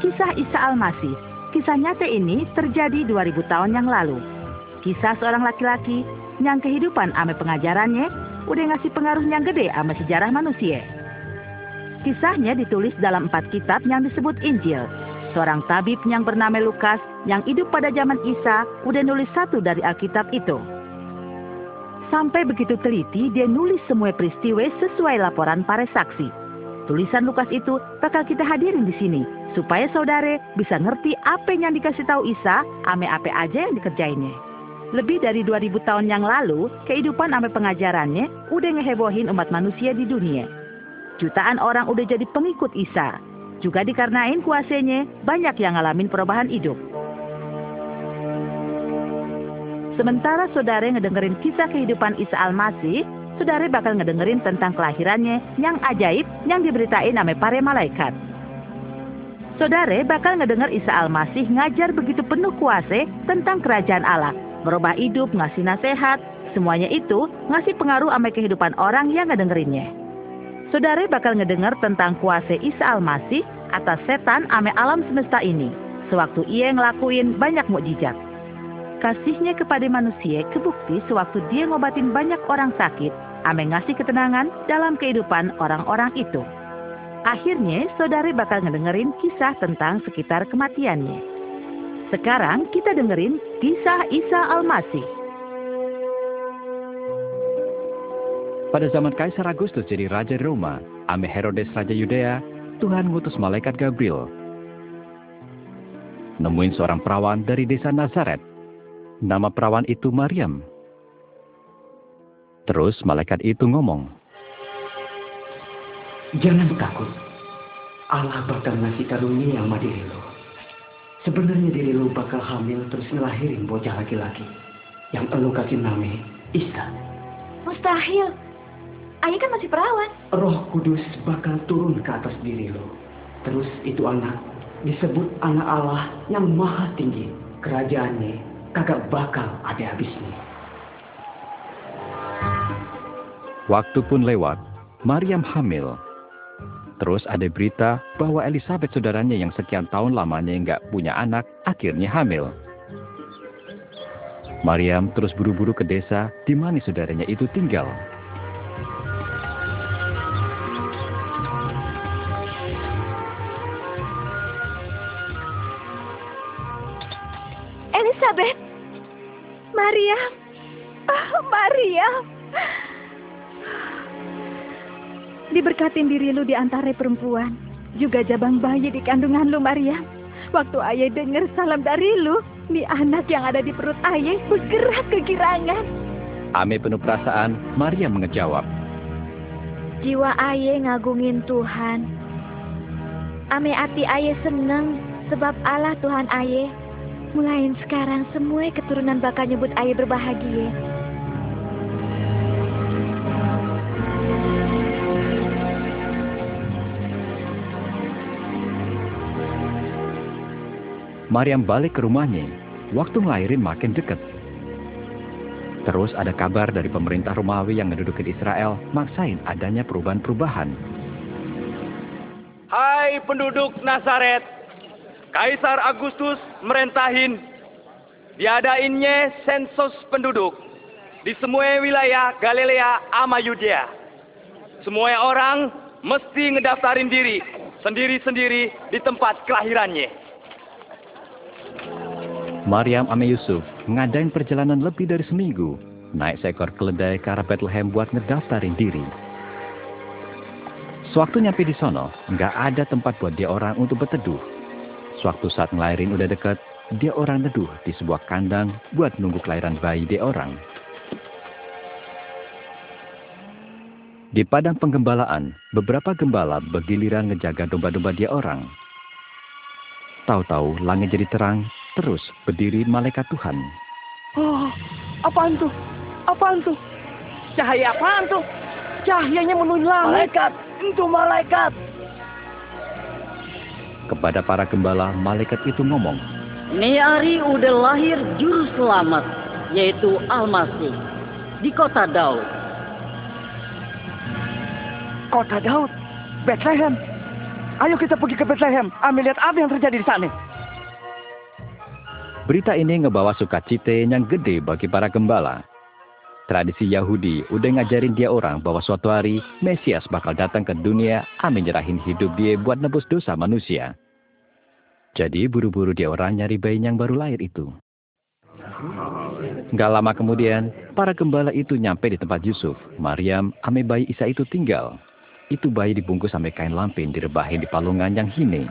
kisah Isa Al-Masih. Kisah nyata ini terjadi 2000 tahun yang lalu. Kisah seorang laki-laki yang kehidupan ame pengajarannya udah ngasih pengaruh yang gede ame sejarah manusia. Kisahnya ditulis dalam empat kitab yang disebut Injil. Seorang tabib yang bernama Lukas yang hidup pada zaman Isa udah nulis satu dari Alkitab itu. Sampai begitu teliti, dia nulis semua peristiwa sesuai laporan para saksi. Tulisan Lukas itu bakal kita hadirin di sini, supaya saudara bisa ngerti apa yang dikasih tahu Isa, ame apa aja yang dikerjainnya. Lebih dari 2000 tahun yang lalu, kehidupan ame pengajarannya udah ngehebohin umat manusia di dunia. Jutaan orang udah jadi pengikut Isa. Juga dikarenain kuasanya, banyak yang ngalamin perubahan hidup. Sementara saudara ngedengerin kisah kehidupan Isa Al-Masih, saudara bakal ngedengerin tentang kelahirannya yang ajaib yang diberitain nama para malaikat. Saudara bakal ngedenger Isa Al-Masih ngajar begitu penuh kuasa tentang kerajaan Allah, merubah hidup, ngasih nasihat, semuanya itu ngasih pengaruh sama kehidupan orang yang ngedengerinnya. Saudara bakal ngedenger tentang kuasa Isa Al-Masih atas setan ame alam semesta ini, sewaktu ia ngelakuin banyak mukjizat. Kasihnya kepada manusia kebukti sewaktu dia ngobatin banyak orang sakit, ame ngasih ketenangan dalam kehidupan orang-orang itu. Akhirnya, saudari bakal ngedengerin kisah tentang sekitar kematiannya. Sekarang kita dengerin kisah Isa Al-Masih. Pada zaman Kaisar Agustus jadi Raja Roma, ame Herodes Raja Yudea, Tuhan ngutus malaikat Gabriel. Nemuin seorang perawan dari desa Nazaret. Nama perawan itu Maryam. Terus malaikat itu ngomong, Jangan takut. Allah bakal ngasih karunia sama diri lo. Sebenarnya diri lo bakal hamil terus ngelahirin bocah laki-laki. Yang lo kasih nama Isa. Mustahil. Ayah kan masih perawan. Roh Kudus bakal turun ke atas diri lo. Terus itu anak disebut anak Allah yang maha tinggi. Kerajaannya kagak bakal ada habisnya. waktu pun lewat, Maryam hamil. Terus ada berita bahwa Elizabeth saudaranya yang sekian tahun lamanya nggak punya anak, akhirnya hamil. Maryam terus buru-buru ke desa di mana saudaranya itu tinggal. Elizabeth. Maryam. Ah, Maryam. Diberkatin diri lu di antara perempuan. Juga jabang bayi di kandungan lu, Maria. Waktu ayah denger salam dari lu, nih anak yang ada di perut ayah bergerak kegirangan. Ame penuh perasaan, Maria mengejawab. Jiwa ayah ngagungin Tuhan. Ame hati ayah seneng sebab Allah Tuhan ayah. Mulain sekarang semua keturunan bakal nyebut ayah berbahagia. Maryam balik ke rumahnya. Waktu ngelahirin makin deket. Terus ada kabar dari pemerintah Romawi yang ngedudukin Israel maksain adanya perubahan-perubahan. Hai penduduk Nazaret, Kaisar Agustus merentahin diadainnya sensus penduduk di semua wilayah Galilea ama Yudea. Semua orang mesti ngedaftarin diri sendiri-sendiri di tempat kelahirannya. Maryam ame Yusuf ngadain perjalanan lebih dari seminggu, naik seekor keledai ke arah Bethlehem buat ngedaftarin diri. Sewaktu nyampe di sono, nggak ada tempat buat dia orang untuk berteduh. Sewaktu saat ngelahirin udah deket, dia orang neduh di sebuah kandang buat nunggu kelahiran bayi dia orang. Di padang penggembalaan, beberapa gembala bergiliran ngejaga domba-domba dia orang. Tahu-tahu langit jadi terang, terus berdiri malaikat Tuhan. Oh, apaan tuh? Apaan tuh? Cahaya apaan tuh? Cahayanya menuju langit. Malaikat, itu malaikat. Kepada para gembala, malaikat itu ngomong, Nih hari udah lahir juru selamat, yaitu Almasih, di kota Daud. Kota Daud, Bethlehem. Ayo kita pergi ke Bethlehem. Ame lihat apa yang terjadi di sana. Berita ini ngebawa sukacita yang gede bagi para gembala. Tradisi Yahudi udah ngajarin dia orang bahwa suatu hari Mesias bakal datang ke dunia amin nyerahin hidup dia buat nebus dosa manusia. Jadi buru-buru dia orang nyari bayi yang baru lahir itu. Gak lama kemudian, para gembala itu nyampe di tempat Yusuf. Maryam, ame bayi Isa itu tinggal. Itu bayi dibungkus sampai kain lampin direbahin di palungan yang hine.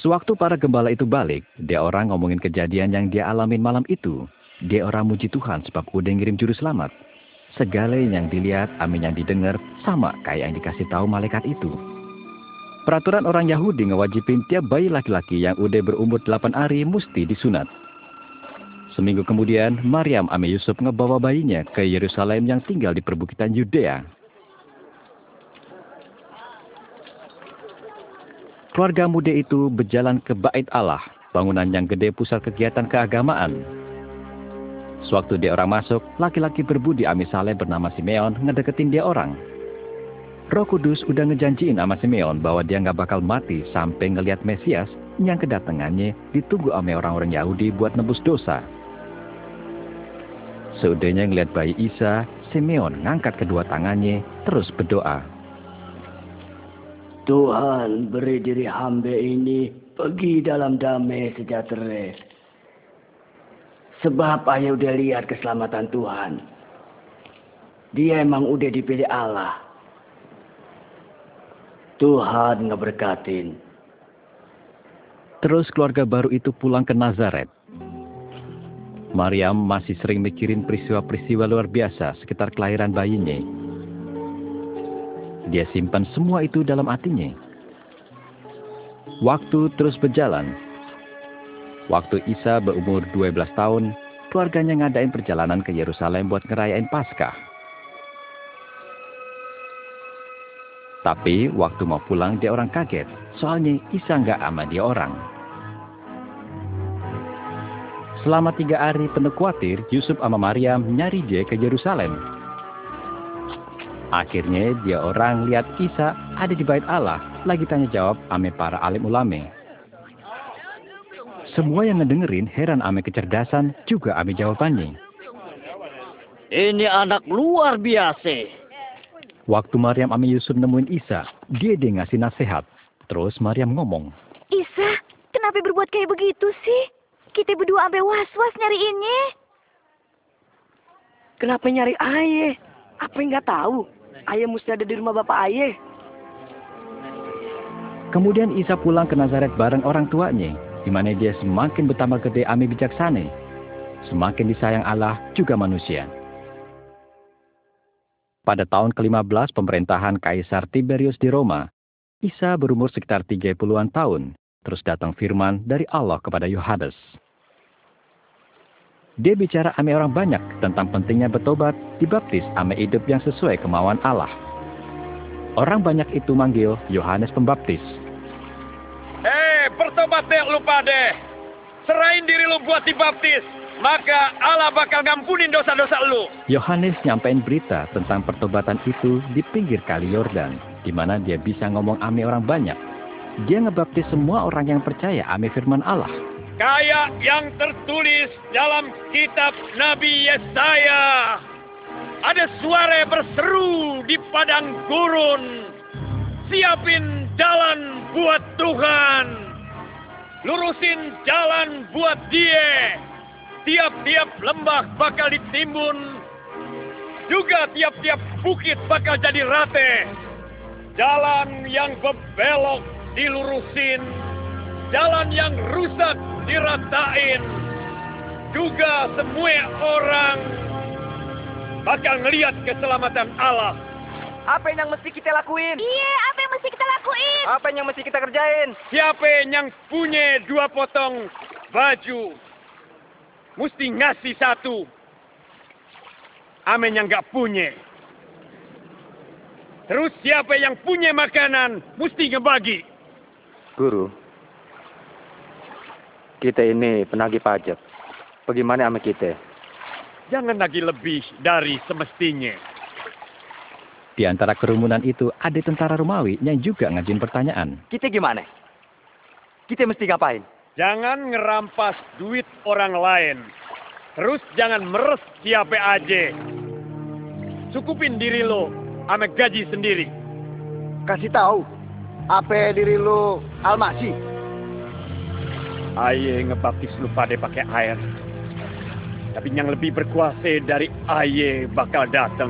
Sewaktu para gembala itu balik, dia orang ngomongin kejadian yang dia alamin malam itu. Dia orang muji Tuhan sebab udah ngirim juru selamat. Segala yang dilihat, amin yang didengar, sama kayak yang dikasih tahu malaikat itu. Peraturan orang Yahudi ngewajibin tiap bayi laki-laki yang udah berumur 8 hari mesti disunat. Seminggu kemudian, Maryam ame Yusuf ngebawa bayinya ke Yerusalem yang tinggal di perbukitan Yudea. Keluarga muda itu berjalan ke Bait Allah, bangunan yang gede pusat kegiatan keagamaan. Sewaktu dia orang masuk, laki-laki berbudi ame saleh bernama Simeon ngedeketin dia orang. Roh Kudus udah ngejanjiin sama Simeon bahwa dia nggak bakal mati sampai ngelihat Mesias yang kedatangannya ditunggu sama orang-orang Yahudi buat nebus dosa. Seudahnya ngeliat bayi Isa, Simeon ngangkat kedua tangannya terus berdoa. Tuhan beri diri hamba ini pergi dalam damai sejahtera. Sebab ayah udah lihat keselamatan Tuhan. Dia emang udah dipilih Allah Tuhan ngeberkatin. Terus keluarga baru itu pulang ke Nazaret. Maryam masih sering mikirin peristiwa-peristiwa luar biasa sekitar kelahiran bayinya. Dia simpan semua itu dalam hatinya. Waktu terus berjalan. Waktu Isa berumur 12 tahun, keluarganya ngadain perjalanan ke Yerusalem buat ngerayain Paskah. Tapi waktu mau pulang dia orang kaget, soalnya Isa nggak ama dia orang. Selama tiga hari penuh khawatir, Yusuf sama Maryam nyari dia ke Yerusalem. Akhirnya dia orang lihat Isa ada di bait Allah, lagi tanya jawab ame para alim ulame. Semua yang ngedengerin heran ame kecerdasan juga ame jawabannya. Ini anak luar biasa. Waktu Maryam Ami Yusuf nemuin Isa, dia dia ngasih nasihat. Terus Maryam ngomong. Isa, kenapa berbuat kayak begitu sih? Kita berdua ampe was-was nyariinnya. Kenapa nyari ayah? Apa yang nggak tahu? Ayah mesti ada di rumah bapak ayah. Kemudian Isa pulang ke Nazaret bareng orang tuanya, di mana dia semakin bertambah gede ami bijaksana. Semakin disayang Allah juga manusia. Pada tahun ke-15 pemerintahan Kaisar Tiberius di Roma, Isa berumur sekitar 30-an tahun, terus datang firman dari Allah kepada Yohanes. Dia bicara ame orang banyak tentang pentingnya bertobat, dibaptis ame hidup yang sesuai kemauan Allah. Orang banyak itu manggil Yohanes Pembaptis. Eh, bertobat deh lu pade. Serahin diri lu buat dibaptis maka Allah bakal ngampunin dosa-dosa lu. Yohanes nyampein berita tentang pertobatan itu di pinggir kali Yordan, di mana dia bisa ngomong ame orang banyak. Dia ngebaptis semua orang yang percaya ame firman Allah. Kayak yang tertulis dalam kitab Nabi Yesaya. Ada suara berseru di padang gurun. Siapin jalan buat Tuhan. Lurusin jalan buat dia tiap-tiap lembah bakal ditimbun, juga tiap-tiap bukit bakal jadi rate. Jalan yang berbelok dilurusin, jalan yang rusak diratain. Juga semua orang bakal ngelihat keselamatan Allah. Apa yang mesti kita lakuin? Iya, apa yang mesti kita lakuin? Apa yang mesti kita kerjain? Siapa yang punya dua potong baju mesti ngasih satu. Amin yang nggak punya. Terus siapa yang punya makanan, mesti ngebagi. Guru, kita ini penagih pajak. Bagaimana sama kita? Jangan lagi lebih dari semestinya. Di antara kerumunan itu ada tentara Romawi yang juga ngajin pertanyaan. Kita gimana? Kita mesti ngapain? Jangan ngerampas duit orang lain. Terus jangan meres siapa aja. Cukupin diri lo ame gaji sendiri. Kasih tahu, apa diri lu almasi? Aye ngebaptis lu pada pakai air. Tapi yang lebih berkuasa dari Aye bakal datang.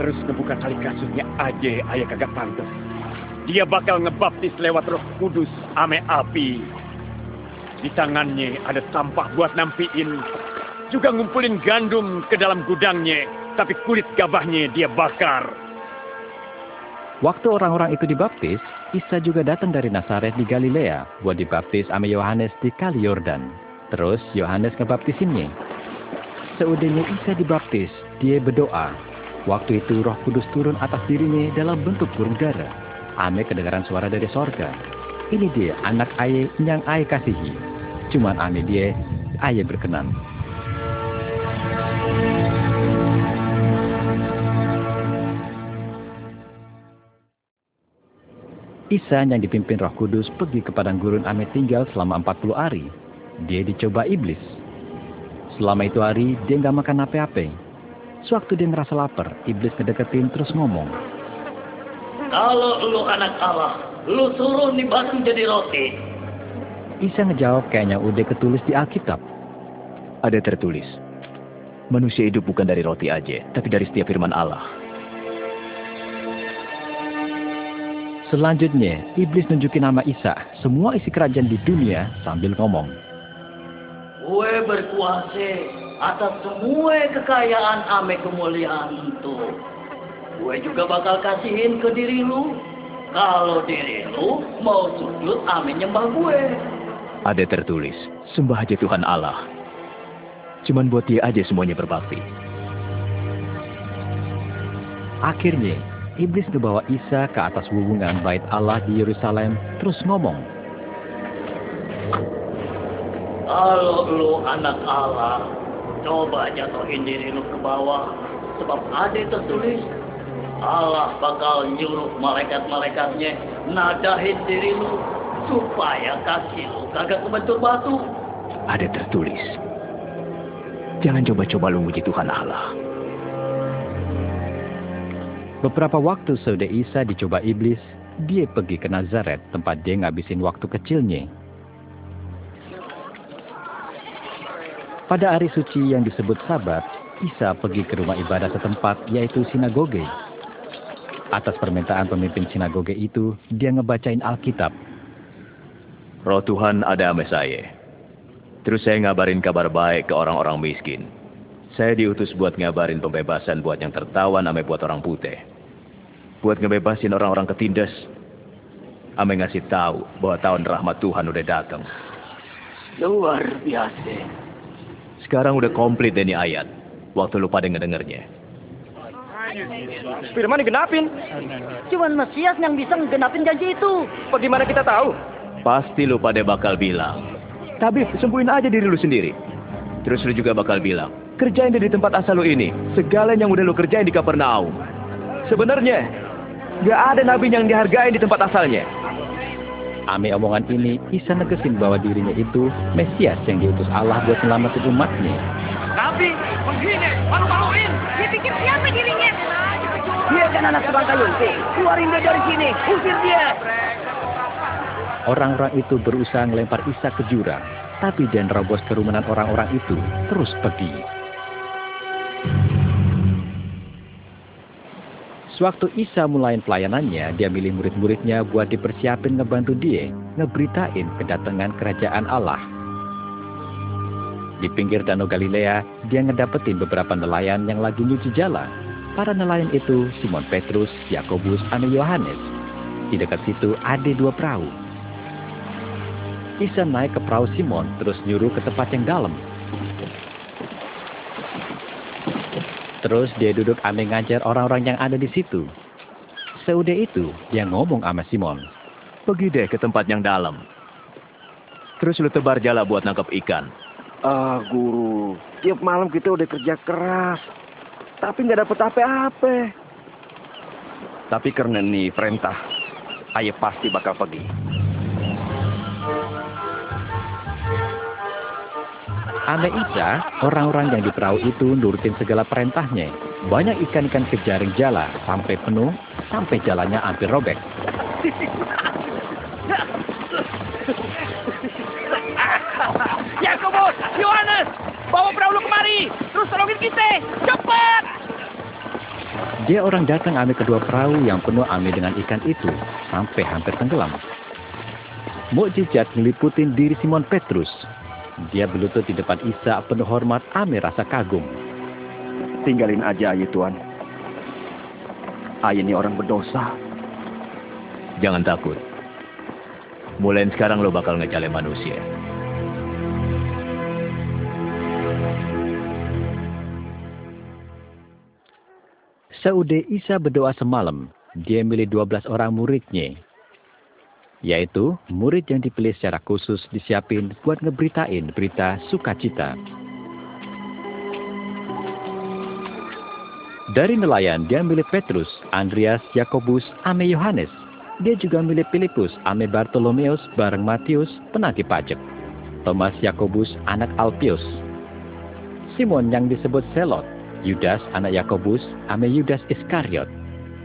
Terus ngebuka tali kasusnya aja Aye kagak pantas. Dia bakal ngebaptis lewat roh kudus ame api. Di tangannya ada tampah buat nampiin. Juga ngumpulin gandum ke dalam gudangnya. Tapi kulit gabahnya dia bakar. Waktu orang-orang itu dibaptis, Isa juga datang dari Nazaret di Galilea buat dibaptis sama Yohanes di Kali Yordan. Terus Yohanes ngebaptisinnya. Seudahnya Isa dibaptis, dia berdoa. Waktu itu roh kudus turun atas dirinya dalam bentuk burung dara. Ame kedengaran suara dari sorga. Ini dia anak Aye yang Aye kasihi. Cuman ame dia, Aye berkenan. Isa yang dipimpin roh kudus pergi ke padang gurun ame tinggal selama 40 hari. Dia dicoba iblis. Selama itu hari, dia nggak makan apa-apa. Sewaktu dia ngerasa lapar, iblis ngedeketin terus ngomong. Kalau lu anak Allah, lu suruh nih batu jadi roti. Isa ngejawab kayaknya udah ketulis di Alkitab. Ada tertulis, manusia hidup bukan dari roti aja, tapi dari setiap firman Allah. Selanjutnya, iblis nunjukin nama Isa, semua isi kerajaan di dunia sambil ngomong. Gue berkuasa atas semua kekayaan ame kemuliaan itu. Gue juga bakal kasihin ke diri lu. Kalau diri lu mau sujud ame nyembah gue. Ada tertulis, sembah aja Tuhan Allah. Cuman buat dia aja semuanya berbakti. Akhirnya, iblis ngebawa Isa ke atas hubungan bait Allah di Yerusalem, terus ngomong. Kalau lu anak Allah, coba jatuhin diri lu ke bawah. Sebab ada tertulis, Allah bakal nyuruh malaikat-malaikatnya nadahin diri lu supaya kaki lu kagak kebentur batu. Ada tertulis, jangan coba-coba lu muji Tuhan Allah. Beberapa waktu saudara Isa dicoba iblis, dia pergi ke Nazaret tempat dia ngabisin waktu kecilnya. Pada hari suci yang disebut Sabat, Isa pergi ke rumah ibadah setempat yaitu sinagoge. Atas permintaan pemimpin sinagoge itu, dia ngebacain Alkitab. Roh Tuhan ada sama saya. Terus saya ngabarin kabar baik ke orang-orang miskin. Saya diutus buat ngabarin pembebasan buat yang tertawan ame buat orang putih. Buat ngebebasin orang-orang ketindas. Ame ngasih tahu bahwa tahun rahmat Tuhan udah datang. Luar biasa. Sekarang udah komplit deh nih ayat. Waktu lu pada ngedengernya. Firman digenapin. Cuman Mesias yang bisa ngegenapin janji itu. Bagaimana kita tahu? Pasti lu pada bakal bilang. Tabib, sembuhin aja diri lu sendiri. Terus lu juga bakal bilang, kerjain di tempat asal lu ini. Segala yang udah lu kerjain di Kapernaum. Sebenarnya, gak ada nabi yang dihargain di tempat asalnya. Ame omongan ini, Isa negesin bahwa dirinya itu Mesias yang diutus Allah buat selamatin umatnya. Nabi, menghina, malu-maluin. Dia pikir siapa dirinya? Dia kan anak tukang kayu. Keluarin dia dari sini. Usir dia. Orang-orang itu berusaha ngelempar Isa ke jurang, tapi dan robos kerumunan orang-orang itu terus pergi. Sewaktu Isa mulai pelayanannya, dia milih murid-muridnya buat dipersiapin ngebantu dia, ngeberitain kedatangan kerajaan Allah. Di pinggir Danau Galilea, dia ngedapetin beberapa nelayan yang lagi nyuci jala. Para nelayan itu Simon Petrus, Yakobus, dan Yohanes. Di dekat situ ada dua perahu. Isa naik ke perahu Simon, terus nyuruh ke tempat yang dalam. Terus dia duduk ambil ngajar orang-orang yang ada di situ. Seudah itu, dia ngomong sama Simon. Pergi deh ke tempat yang dalam. Terus lu tebar jala buat nangkap ikan. Ah, guru. Tiap malam kita udah kerja keras. Tapi nggak dapet apa-apa. Tapi karena ini perintah, ayah pasti bakal pergi. Ame Isa, orang-orang yang di perahu itu nurutin segala perintahnya. Banyak ikan-ikan kejaring jala sampai penuh, sampai jalannya hampir robek. Yakobus, Yohanes, bawa perahu lu kemari. Terus tolongin kita. Cepat! Dia orang datang ambil kedua perahu yang penuh ambil dengan ikan itu, sampai hampir tenggelam. Mukjizat ngeliputin diri Simon Petrus. Dia berlutut di depan Isa penuh hormat ame rasa kagum. Tinggalin aja ayah Tuhan. Ayah ini orang berdosa. Jangan takut. Mulai sekarang lo bakal ngejale manusia. Seude Isa berdoa semalam, dia milih 12 orang muridnya. Yaitu murid yang dipilih secara khusus disiapin buat ngeberitain berita sukacita. Dari nelayan, dia milih Petrus, Andreas, Yakobus, ame Yohanes. Dia juga milih Filipus, ame Bartolomeus, bareng Matius, penagih pajak. Thomas Yakobus, anak Alpius. Simon yang disebut Selot, Yudas anak Yakobus, ame Yudas Iskariot,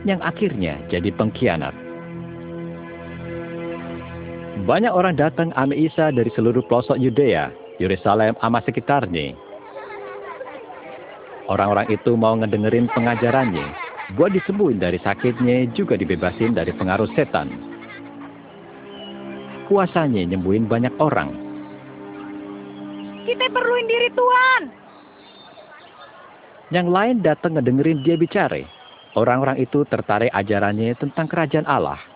yang akhirnya jadi pengkhianat. Banyak orang datang ame Isa dari seluruh pelosok Yudea, Yerusalem, ama sekitarnya. Orang-orang itu mau ngedengerin pengajarannya, buat disembuhin dari sakitnya, juga dibebasin dari pengaruh setan. Kuasanya nyembuhin banyak orang. Kita perluin diri Tuhan. Yang lain datang ngedengerin dia bicara. Orang-orang itu tertarik ajarannya tentang kerajaan Allah.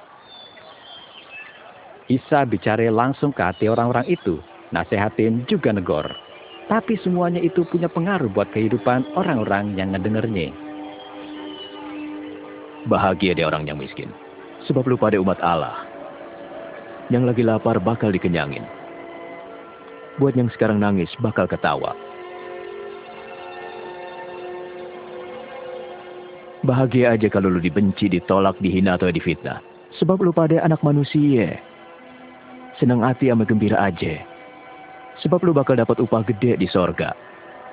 Isa bicara langsung ke hati orang-orang itu, nasehatin juga negor. Tapi semuanya itu punya pengaruh buat kehidupan orang-orang yang ngedengernya. Bahagia dia orang yang miskin. Sebab lu pada umat Allah. Yang lagi lapar bakal dikenyangin. Buat yang sekarang nangis bakal ketawa. Bahagia aja kalau lu dibenci, ditolak, dihina, atau difitnah. Sebab lu pada anak manusia. Senang hati sama gembira aja. Sebab lu bakal dapat upah gede di sorga.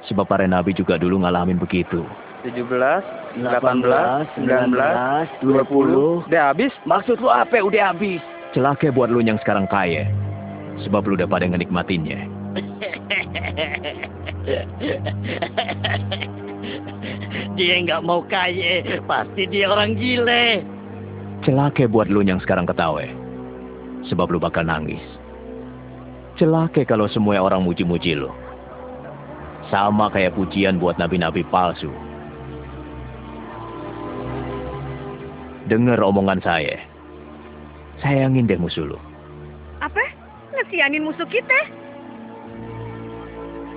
Sebab para nabi juga dulu ngalamin begitu. 17, 18, 19, 20. Udah habis? Maksud lu apa udah habis? Celaka buat lu yang sekarang kaya. Sebab lu udah pada ngenikmatinnya. dia nggak mau kaya, pasti dia orang gile. Celaka buat lu yang sekarang ketawa. Sebab lu bakal nangis. Celaka kalau semua orang muji-muji lu. Sama kayak pujian buat nabi-nabi palsu. Dengar omongan saya. Sayangin deh musuh lu. Apa? Ngesianin musuh kita?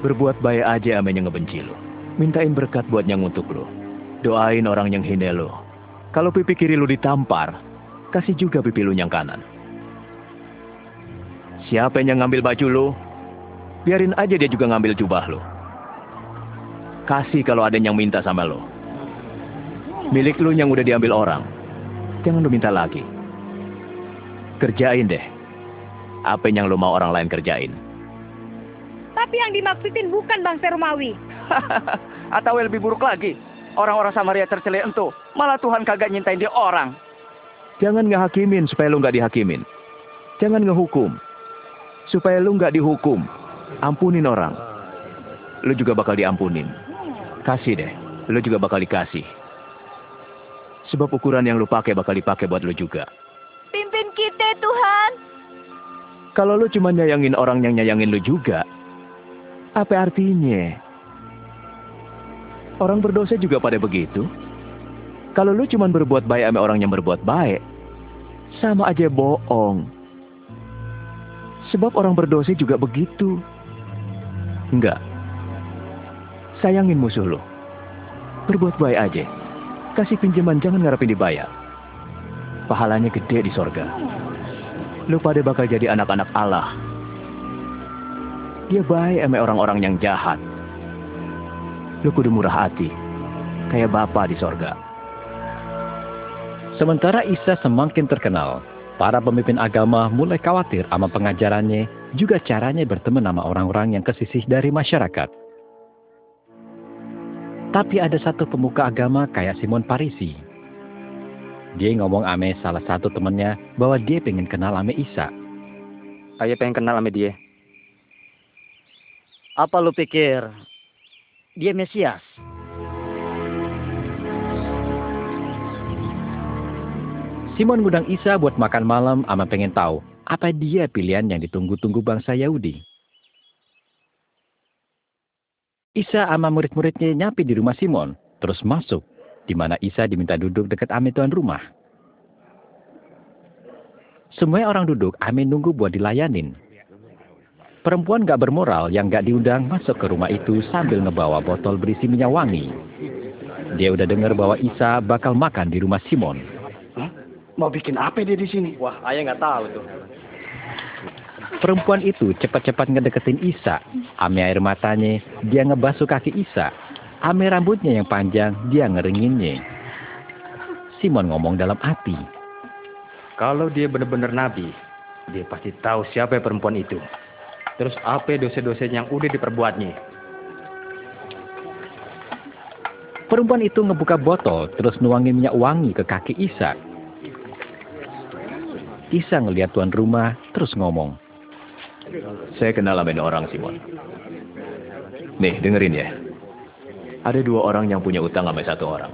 Berbuat baik aja ame yang ngebenci lu. Mintain berkat buat yang untuk lu. Doain orang yang hina lu. Kalau pipi kiri lu ditampar, kasih juga pipi lu yang kanan. Siapa yang ngambil baju lu, biarin aja dia juga ngambil jubah lu. Kasih kalau ada yang minta sama lu. Milik lu yang udah diambil orang, jangan lu minta lagi. Kerjain deh. Apa yang lu mau orang lain kerjain. Tapi yang dimaksudin bukan bangsa Romawi. Atau yang lebih buruk lagi, orang-orang Samaria tercelik entu, malah Tuhan kagak nyintain dia orang. Jangan ngehakimin supaya lu nggak dihakimin. Jangan ngehukum supaya lu nggak dihukum. Ampunin orang. Lu juga bakal diampunin. Kasih deh, lu juga bakal dikasih. Sebab ukuran yang lu pakai bakal dipakai buat lu juga. Pimpin kita Tuhan. Kalau lu cuma nyayangin orang yang nyayangin lu juga, apa artinya? Orang berdosa juga pada begitu. Kalau lu cuma berbuat baik sama orang yang berbuat baik, sama aja bohong. Sebab orang berdosa juga begitu. Enggak. Sayangin musuh lo. Berbuat baik aja. Kasih pinjaman jangan ngarepin dibayar. Pahalanya gede di sorga. Lu pada bakal jadi anak-anak Allah. Dia baik sama orang-orang yang jahat. Lu kudu murah hati. Kayak Bapa di sorga. Sementara Isa semakin terkenal, para pemimpin agama mulai khawatir sama pengajarannya, juga caranya berteman sama orang-orang yang kesisih dari masyarakat. Tapi ada satu pemuka agama kayak Simon Parisi. Dia ngomong ame salah satu temennya bahwa dia pengen kenal ame Isa. Ayah pengen kenal ame dia. Apa lu pikir dia Mesias? Simon ngundang Isa buat makan malam ama pengen tahu apa dia pilihan yang ditunggu-tunggu bangsa Yahudi. Isa ama murid-muridnya nyapi di rumah Simon, terus masuk, di mana Isa diminta duduk dekat ame tuan rumah. Semua orang duduk, ame nunggu buat dilayanin. Perempuan gak bermoral yang gak diundang masuk ke rumah itu sambil ngebawa botol berisi minyak wangi. Dia udah dengar bahwa Isa bakal makan di rumah Simon. Mau bikin apa dia di sini? Wah, ayah nggak tahu tuh. Perempuan itu cepat-cepat ngedeketin Isa. Ame air matanya, dia ngebasuh kaki Isa. Ame rambutnya yang panjang, dia ngeringinnya. Simon ngomong dalam hati. Kalau dia benar-benar nabi, dia pasti tahu siapa perempuan itu. Terus apa dosa-dosa yang udah diperbuatnya. Perempuan itu ngebuka botol, terus nuangin minyak wangi ke kaki Isa. Isa ngeliat tuan rumah, terus ngomong. Saya kenal amin orang, Simon. Nih, dengerin ya. Ada dua orang yang punya utang sama satu orang.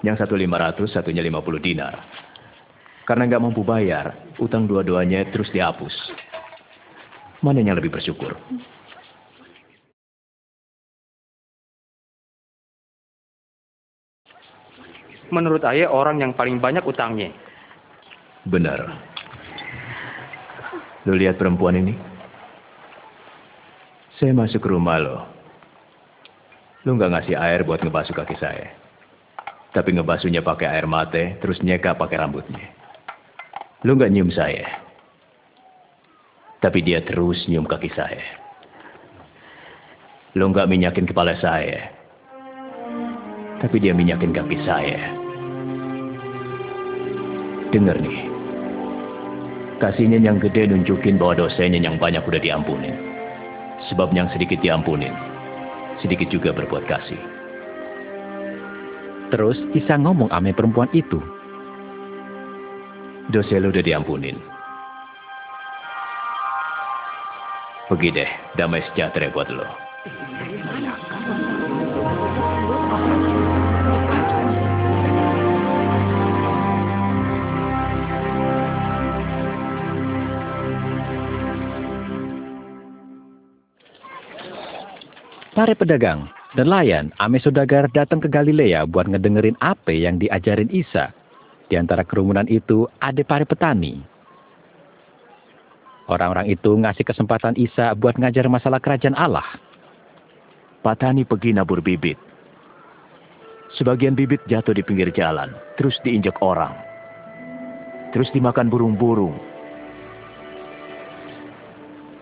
Yang satu lima ratus, satunya lima puluh dinar. Karena nggak mampu bayar, utang dua-duanya terus dihapus. Mana yang lebih bersyukur? Menurut ayah orang yang paling banyak utangnya. Benar. Lo lihat perempuan ini? Saya masuk ke rumah lo. Lo nggak ngasih air buat ngebasuh kaki saya. Tapi ngebasuhnya pakai air mate, terus nyeka pakai rambutnya. Lo nggak nyium saya. Tapi dia terus nyium kaki saya. Lo nggak minyakin kepala saya. Tapi dia minyakin kaki saya. Dengar nih. Kasihnya yang gede nunjukin bahwa dosanya yang banyak udah diampunin. Sebab yang sedikit diampunin, sedikit juga berbuat kasih. Terus Isa ngomong ame perempuan itu. Dosa lu udah diampunin. Pergi deh, damai sejahtera buat lo. Para pedagang, nelayan, ame saudagar datang ke Galilea buat ngedengerin apa yang diajarin Isa. Di antara kerumunan itu ada para petani. Orang-orang itu ngasih kesempatan Isa buat ngajar masalah kerajaan Allah. Petani pergi nabur bibit. Sebagian bibit jatuh di pinggir jalan, terus diinjak orang. Terus dimakan burung-burung.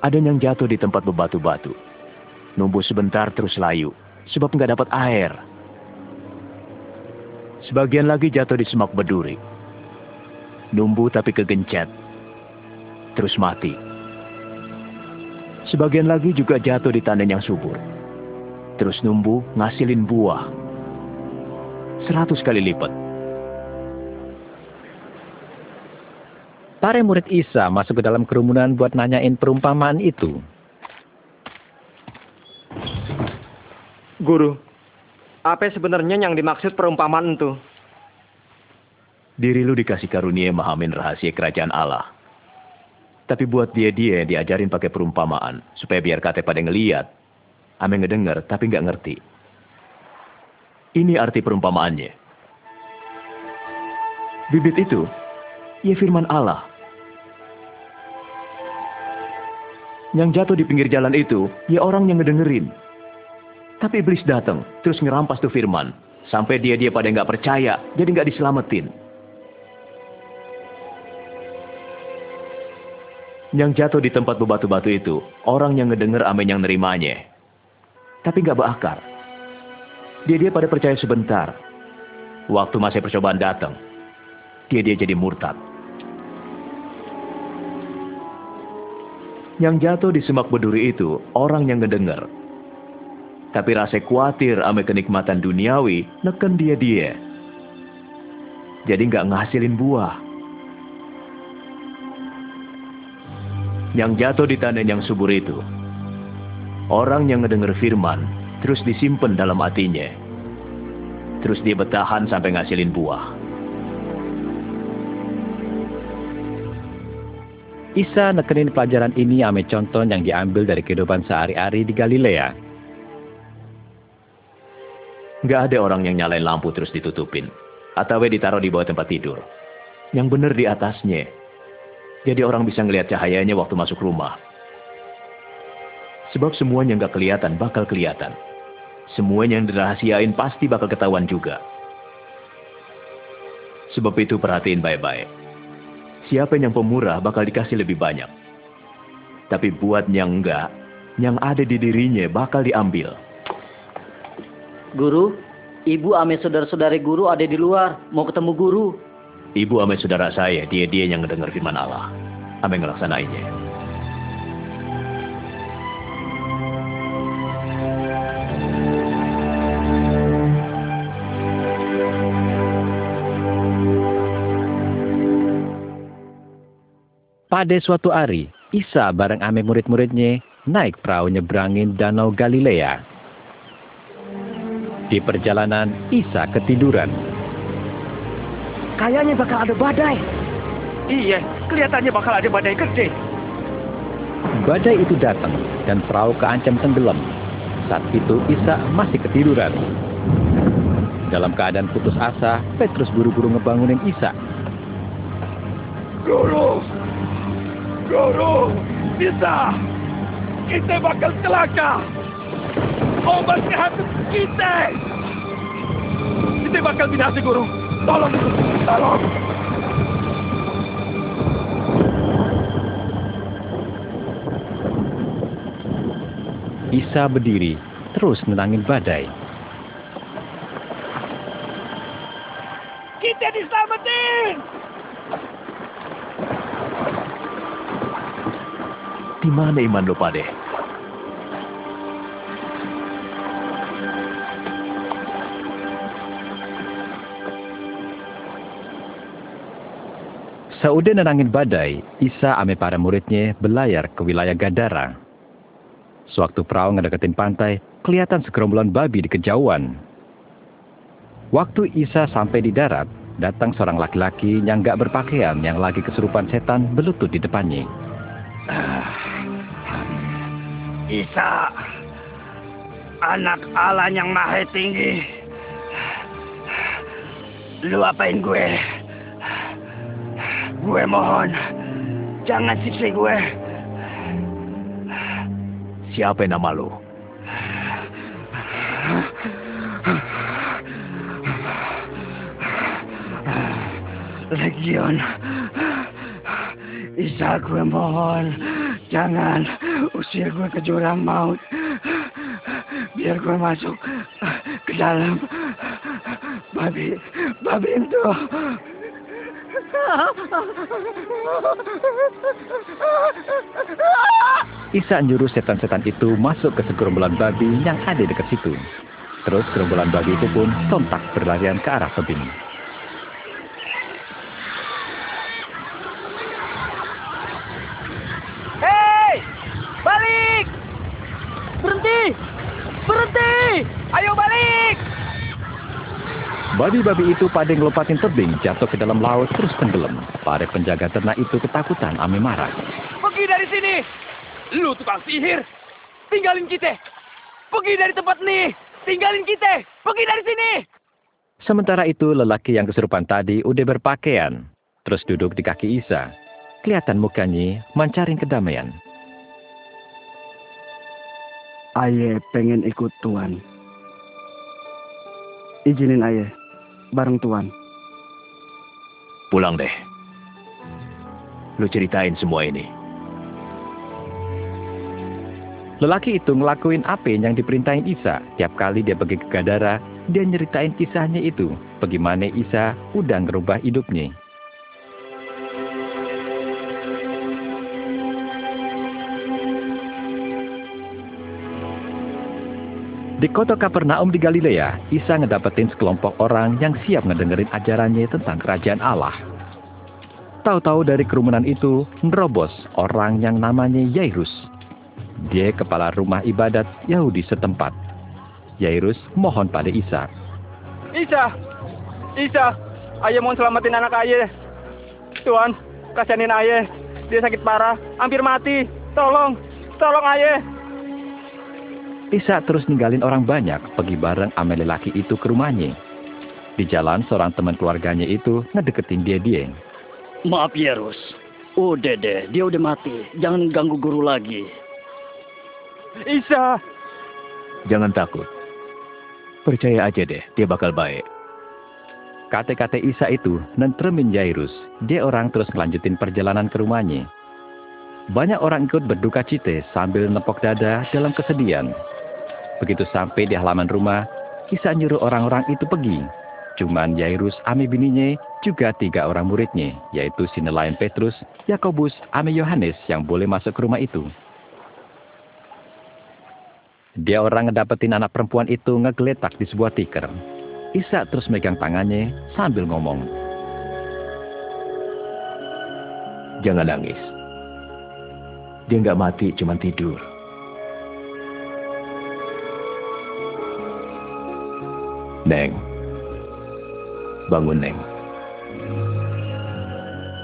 Ada yang jatuh di tempat bebatu-batu. Numbuh sebentar terus layu, sebab nggak dapat air. Sebagian lagi jatuh di semak berduri. Numbuh tapi kegencet. Terus mati. Sebagian lagi juga jatuh di tanah yang subur. Terus numbuh ngasilin buah. Seratus kali lipat. Para murid Isa masuk ke dalam kerumunan buat nanyain perumpamaan itu. Guru, apa sebenarnya yang dimaksud perumpamaan itu? Diri lu dikasih karunia memahamin rahasia kerajaan Allah. Tapi buat dia-dia yang diajarin pakai perumpamaan, supaya biar kate pada ngeliat, ame ngedenger tapi nggak ngerti. Ini arti perumpamaannya. Bibit itu, ya firman Allah. Yang jatuh di pinggir jalan itu, ya orang yang ngedengerin. Tapi iblis datang, terus ngerampas tuh firman. Sampai dia-dia pada nggak percaya, jadi nggak diselamatin. Yang jatuh di tempat bebatu-batu itu, orang yang ngedenger amin yang nerimanya. Tapi nggak berakar. Dia-dia pada percaya sebentar. Waktu masih percobaan datang. dia dia jadi murtad. Yang jatuh di semak berduri itu orang yang ngedenger. Tapi rasa khawatir ame kenikmatan duniawi neken dia dia. Jadi nggak ngasilin buah. Yang jatuh di tanah yang subur itu. Orang yang ngedenger firman terus disimpan dalam hatinya. Terus dia bertahan sampai ngasilin buah. Isa nekenin pelajaran ini ame contoh yang diambil dari kehidupan sehari-hari di Galilea. Nggak ada orang yang nyalain lampu terus ditutupin. Atau ditaruh di bawah tempat tidur. Yang benar di atasnya. Jadi orang bisa ngelihat cahayanya waktu masuk rumah. Sebab semuanya nggak kelihatan bakal kelihatan. Semuanya yang dirahasiain pasti bakal ketahuan juga. Sebab itu perhatiin baik-baik. Siapa yang pemurah bakal dikasih lebih banyak. Tapi buat yang enggak, yang ada di dirinya bakal diambil. Guru, ibu ame saudara-saudari guru ada di luar, mau ketemu guru. Ibu ame saudara saya, dia-dia yang ngedengar firman Allah. Ame ngelaksanainnya. Pada suatu hari, Isa bareng ame murid-muridnya naik perahu nyebrangin Danau Galilea. Di perjalanan, Isa ketiduran. Kayaknya bakal ada badai. Iya, kelihatannya bakal ada badai gede. Badai itu datang dan perahu keancam tenggelam. Saat itu Isa masih ketiduran. Dalam keadaan putus asa, Petrus buru-buru ngebangunin Isa. Guru! Guru! Bisa! Kita bakal celaka! Obat hantu kita! Kita bakal binasa, Guru! Tolong! Tolong! Isa berdiri, terus menangin badai. Kita diselamatin! Di mana iman lo pade? Saudah nenangin badai, Isa ame para muridnya belayar ke wilayah Gadara. Sewaktu perahu ngedeketin pantai, kelihatan segerombolan babi di kejauhan. Waktu Isa sampai di darat, datang seorang laki-laki yang gak berpakaian yang lagi kesurupan setan berlutut di depannya. Isa, anak Allah yang maha tinggi. Lu apain gue? Gue mohon, jangan siksa gue. Siapa nama lo? Legion. Isa gue mohon, jangan usir gue ke jurang maut. Biar gue masuk ke dalam babi, babi itu. Isa nyuruh setan-setan itu masuk ke segerombolan babi yang ada dekat situ. Terus gerombolan babi itu pun sontak berlarian ke arah tebing. Hei, balik! Berhenti! Berhenti! Ayo balik! Babi-babi itu pada ngelompatin tebing jatuh ke dalam laut terus tenggelam. Para penjaga ternak itu ketakutan ame marah. Pergi dari sini! Lu tukang sihir! Tinggalin kita! Pergi dari tempat nih! Tinggalin kita! Pergi dari sini! Sementara itu lelaki yang kesurupan tadi udah berpakaian. Terus duduk di kaki Isa. Kelihatan mukanya mancarin kedamaian. Aye pengen ikut Tuan. Izinin Aye, bareng Tuan. Pulang deh. Lu ceritain semua ini. Lelaki itu ngelakuin apa yang diperintahin Isa. Tiap kali dia pergi ke Gadara, dia nyeritain kisahnya itu. Bagaimana Isa udah ngerubah hidupnya. Di kota Kapernaum di Galilea, Isa ngedapetin sekelompok orang yang siap ngedengerin ajarannya tentang kerajaan Allah. Tahu-tahu dari kerumunan itu, nerobos orang yang namanya Yairus. Dia kepala rumah ibadat Yahudi setempat. Yairus mohon pada Isa. Isa, Isa, ayah mau selamatin anak ayah. Tuhan, kasihanin ayah. Dia sakit parah, hampir mati. Tolong, tolong ayah. Isa terus ninggalin orang banyak pergi bareng ame lelaki itu ke rumahnya. Di jalan seorang teman keluarganya itu ngedeketin dia dia. Maaf ya Rus. Udah deh, dia udah mati. Jangan ganggu guru lagi. Isa. Jangan takut. Percaya aja deh, dia bakal baik. Kata-kata Isa itu nentremin Jairus. Dia orang terus melanjutin perjalanan ke rumahnya. Banyak orang ikut berduka cita sambil nepok dada dalam kesedihan. Begitu sampai di halaman rumah, Isa nyuruh orang-orang itu pergi. Cuman Yairus ame bininya juga tiga orang muridnya, yaitu si nelayan Petrus, Yakobus, ame Yohanes yang boleh masuk ke rumah itu. Dia orang ngedapetin anak perempuan itu ngegeletak di sebuah tikar. Isa terus megang tangannya sambil ngomong. Jangan nangis. Dia nggak mati, cuma tidur. Neng. Bangun, Neng.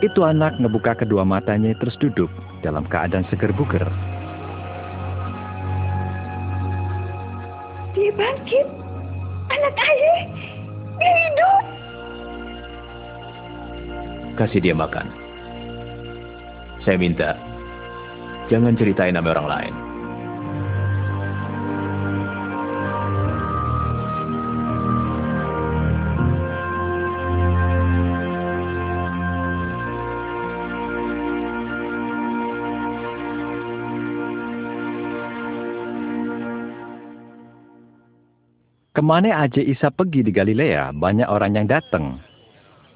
Itu anak ngebuka kedua matanya terus duduk dalam keadaan seger buger. Dia bangkit. Anak ayah. Dia hidup. Kasih dia makan. Saya minta, jangan ceritain nama orang lain. Ke mana aja Isa pergi di Galilea, banyak orang yang datang.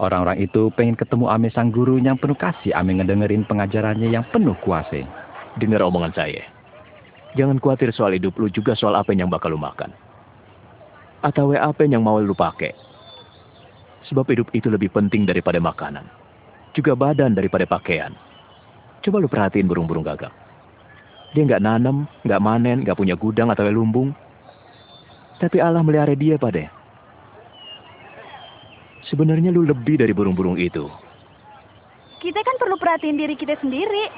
Orang-orang itu pengen ketemu ame sang guru yang penuh kasih, ame ngedengerin pengajarannya yang penuh kuasa. Dengar omongan saya. Jangan khawatir soal hidup lu juga soal apa yang bakal lu makan. Atau apa yang mau lu pakai. Sebab hidup itu lebih penting daripada makanan. Juga badan daripada pakaian. Coba lu perhatiin burung-burung gagak. Dia nggak nanam, nggak manen, nggak punya gudang atau lumbung. Tapi Allah melihara dia pada. Sebenarnya lu lebih dari burung-burung itu. Kita kan perlu perhatiin diri kita sendiri.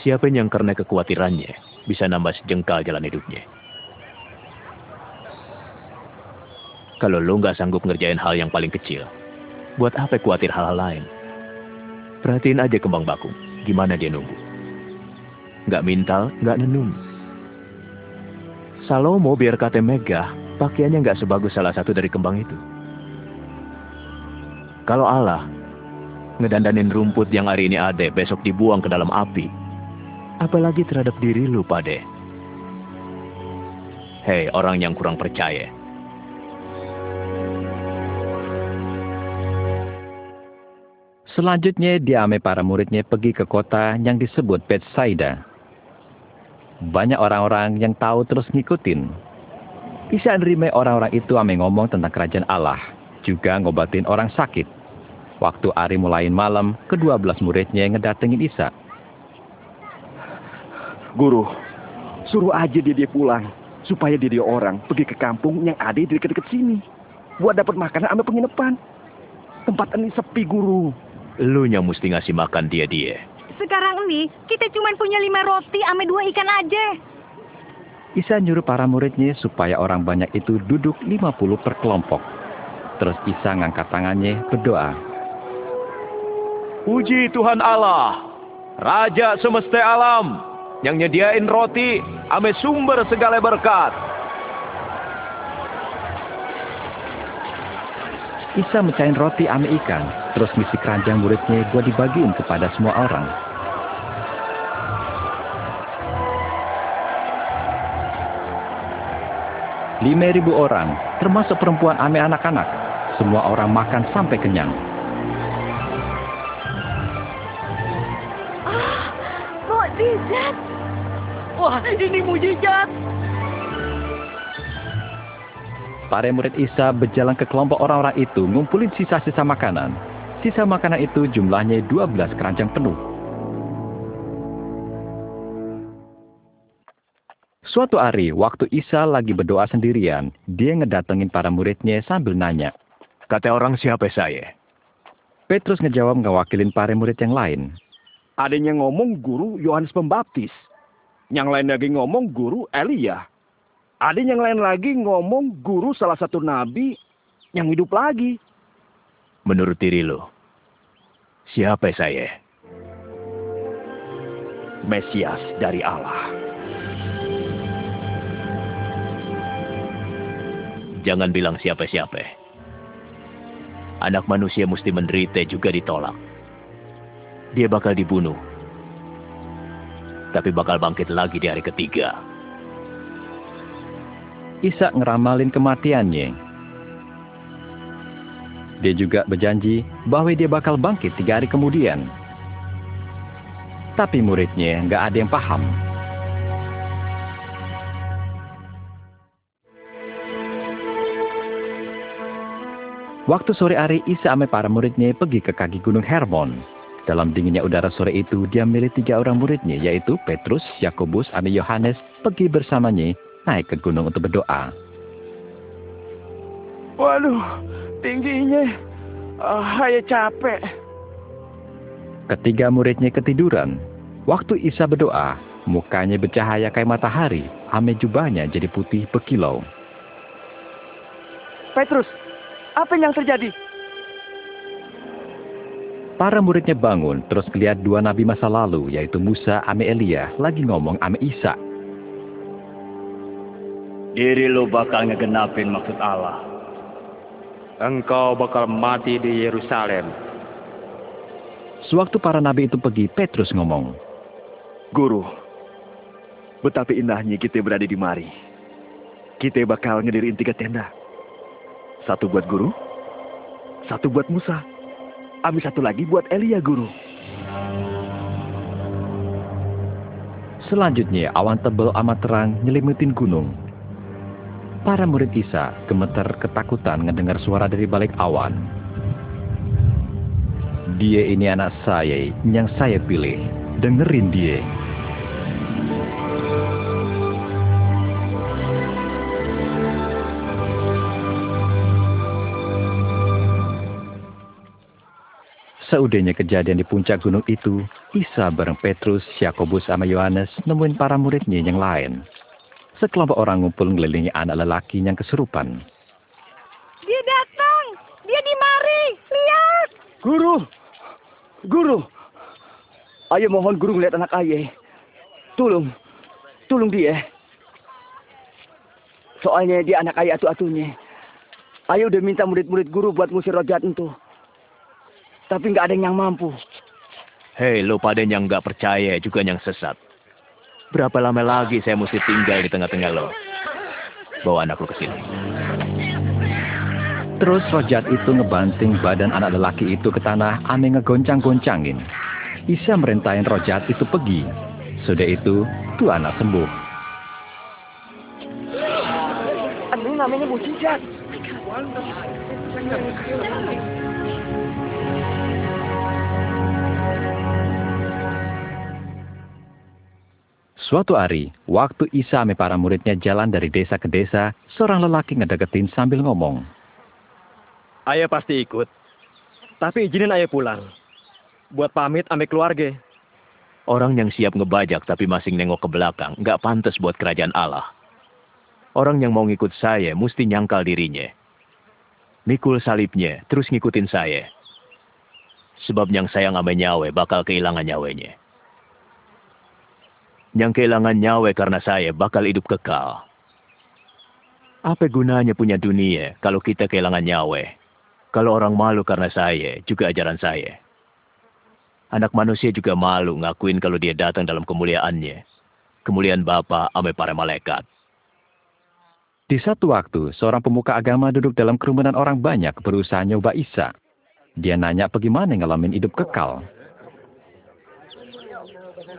Siapa yang karena kekhawatirannya bisa nambah sejengkal jalan hidupnya. Kalau lo nggak sanggup ngerjain hal yang paling kecil, buat apa khawatir hal-hal lain? Perhatiin aja kembang bakung, gimana dia nunggu. Nggak mintal, nggak nenung. Salomo biar kate megah, pakaiannya nggak sebagus salah satu dari kembang itu. Kalau Allah ngedandanin rumput yang hari ini ada, besok dibuang ke dalam api, apalagi terhadap diri lu, Pade. Hei, orang yang kurang percaya. Selanjutnya dia ame para muridnya pergi ke kota yang disebut Bethsaida. Banyak orang-orang yang tahu terus ngikutin. Isa nerima orang-orang itu ame ngomong tentang kerajaan Allah, juga ngobatin orang sakit. Waktu hari mulain malam, kedua belas muridnya ngedatengin Isa. Guru, suruh aja dia dia pulang, supaya dia dia orang pergi ke kampung yang ada di dekat-dekat sini. Buat dapat makanan sama penginapan. Tempat ini sepi, guru. Lu yang mesti ngasih makan dia-dia. Sekarang ini kita cuma punya lima roti sama dua ikan aja. Isa nyuruh para muridnya supaya orang banyak itu duduk 50 per kelompok. Terus Isa ngangkat tangannya berdoa. Puji Tuhan Allah, Raja semesta alam, yang nyediain roti ame sumber segala berkat. Isa mecahin roti ame ikan, terus misi keranjang muridnya buat dibagiin kepada semua orang. Lima ribu orang, termasuk perempuan ame anak-anak. Semua orang makan sampai kenyang. Ah, mukjizat. Wah, ini mujizat. Para murid Isa berjalan ke kelompok orang-orang itu ngumpulin sisa-sisa makanan. Sisa makanan itu jumlahnya 12 keranjang penuh. Suatu hari, waktu Isa lagi berdoa sendirian, dia ngedatengin para muridnya sambil nanya. Kata orang siapa saya? Petrus ngejawab ngewakilin para murid yang lain. Adanya ngomong guru Yohanes Pembaptis. Yang lain lagi ngomong guru Elia. Ada yang lain lagi ngomong guru salah satu nabi yang hidup lagi. Menurut diri lo, siapa saya? Mesias dari Allah. Jangan bilang siapa-siapa. Anak manusia mesti menderita juga ditolak. Dia bakal dibunuh. Tapi bakal bangkit lagi di hari ketiga. Isa ngeramalin kematiannya. Dia juga berjanji bahwa dia bakal bangkit tiga hari kemudian. Tapi muridnya nggak ada yang paham. Waktu sore hari, Isa sama para muridnya pergi ke kaki gunung Hermon. Dalam dinginnya udara sore itu, dia milih tiga orang muridnya, yaitu Petrus, Yakobus, dan Yohanes, pergi bersamanya naik ke gunung untuk berdoa. Waduh, tingginya. Ah, saya capek. Ketiga muridnya ketiduran. Waktu Isa berdoa, mukanya bercahaya kayak matahari, ame jubahnya jadi putih berkilau. Petrus, apa yang terjadi? Para muridnya bangun, terus melihat dua nabi masa lalu, yaitu Musa ame Elia, lagi ngomong ame Isa. Diri lu bakal ngegenapin maksud Allah. Engkau bakal mati di Yerusalem. Sewaktu para nabi itu pergi, Petrus ngomong, Guru, betapa indahnya kita berada di mari. Kita bakal ngedirin tiga tenda. Satu buat guru, satu buat Musa, ambil satu lagi buat Elia guru. Selanjutnya awan tebel amat terang nyelimutin gunung. Para murid Isa gemeter ketakutan ngedengar suara dari balik awan. Dia ini anak saya yang saya pilih. Dengerin dia. Seudahnya kejadian di puncak gunung itu, Isa bareng Petrus, Yakobus sama Yohanes nemuin para muridnya yang lain. Sekelompok orang ngumpul ngelilingi anak lelaki yang kesurupan. Dia datang! Dia di mari! Lihat! Guru! Guru! Ayo mohon guru ngeliat anak ayah. Tolong. Tolong dia. Soalnya dia anak ayah atu-atunya. Ayo udah minta murid-murid guru buat ngusir roh jahat itu. Tapi nggak ada yang mampu. Hei, lo pada yang nggak percaya juga yang sesat. Berapa lama lagi saya mesti tinggal di tengah-tengah lo? Bawa anak lo ke sini. Terus rojat itu ngebanting badan anak lelaki itu ke tanah, aneh ngegoncang-goncangin. Isa merintahin rojat itu pergi. Sudah itu, tuh anak sembuh. Ini namanya mujizat. Suatu hari, waktu Isa sama para muridnya jalan dari desa ke desa, seorang lelaki ngedeketin sambil ngomong. Ayah pasti ikut. Tapi izinin ayah pulang. Buat pamit ame keluarga. Orang yang siap ngebajak tapi masih nengok ke belakang, nggak pantas buat kerajaan Allah. Orang yang mau ngikut saya mesti nyangkal dirinya. Mikul salibnya, terus ngikutin saya. Sebab yang saya ngame nyawe bakal kehilangan nyawanya. Yang kehilangan nyawa karena saya bakal hidup kekal. Apa gunanya punya dunia kalau kita kehilangan nyawa? Kalau orang malu karena saya, juga ajaran saya. Anak manusia juga malu ngakuin kalau dia datang dalam kemuliaannya. Kemuliaan Bapa ame para malaikat. Di satu waktu, seorang pemuka agama duduk dalam kerumunan orang banyak berusaha nyoba Isa. Dia nanya bagaimana ngalamin hidup kekal.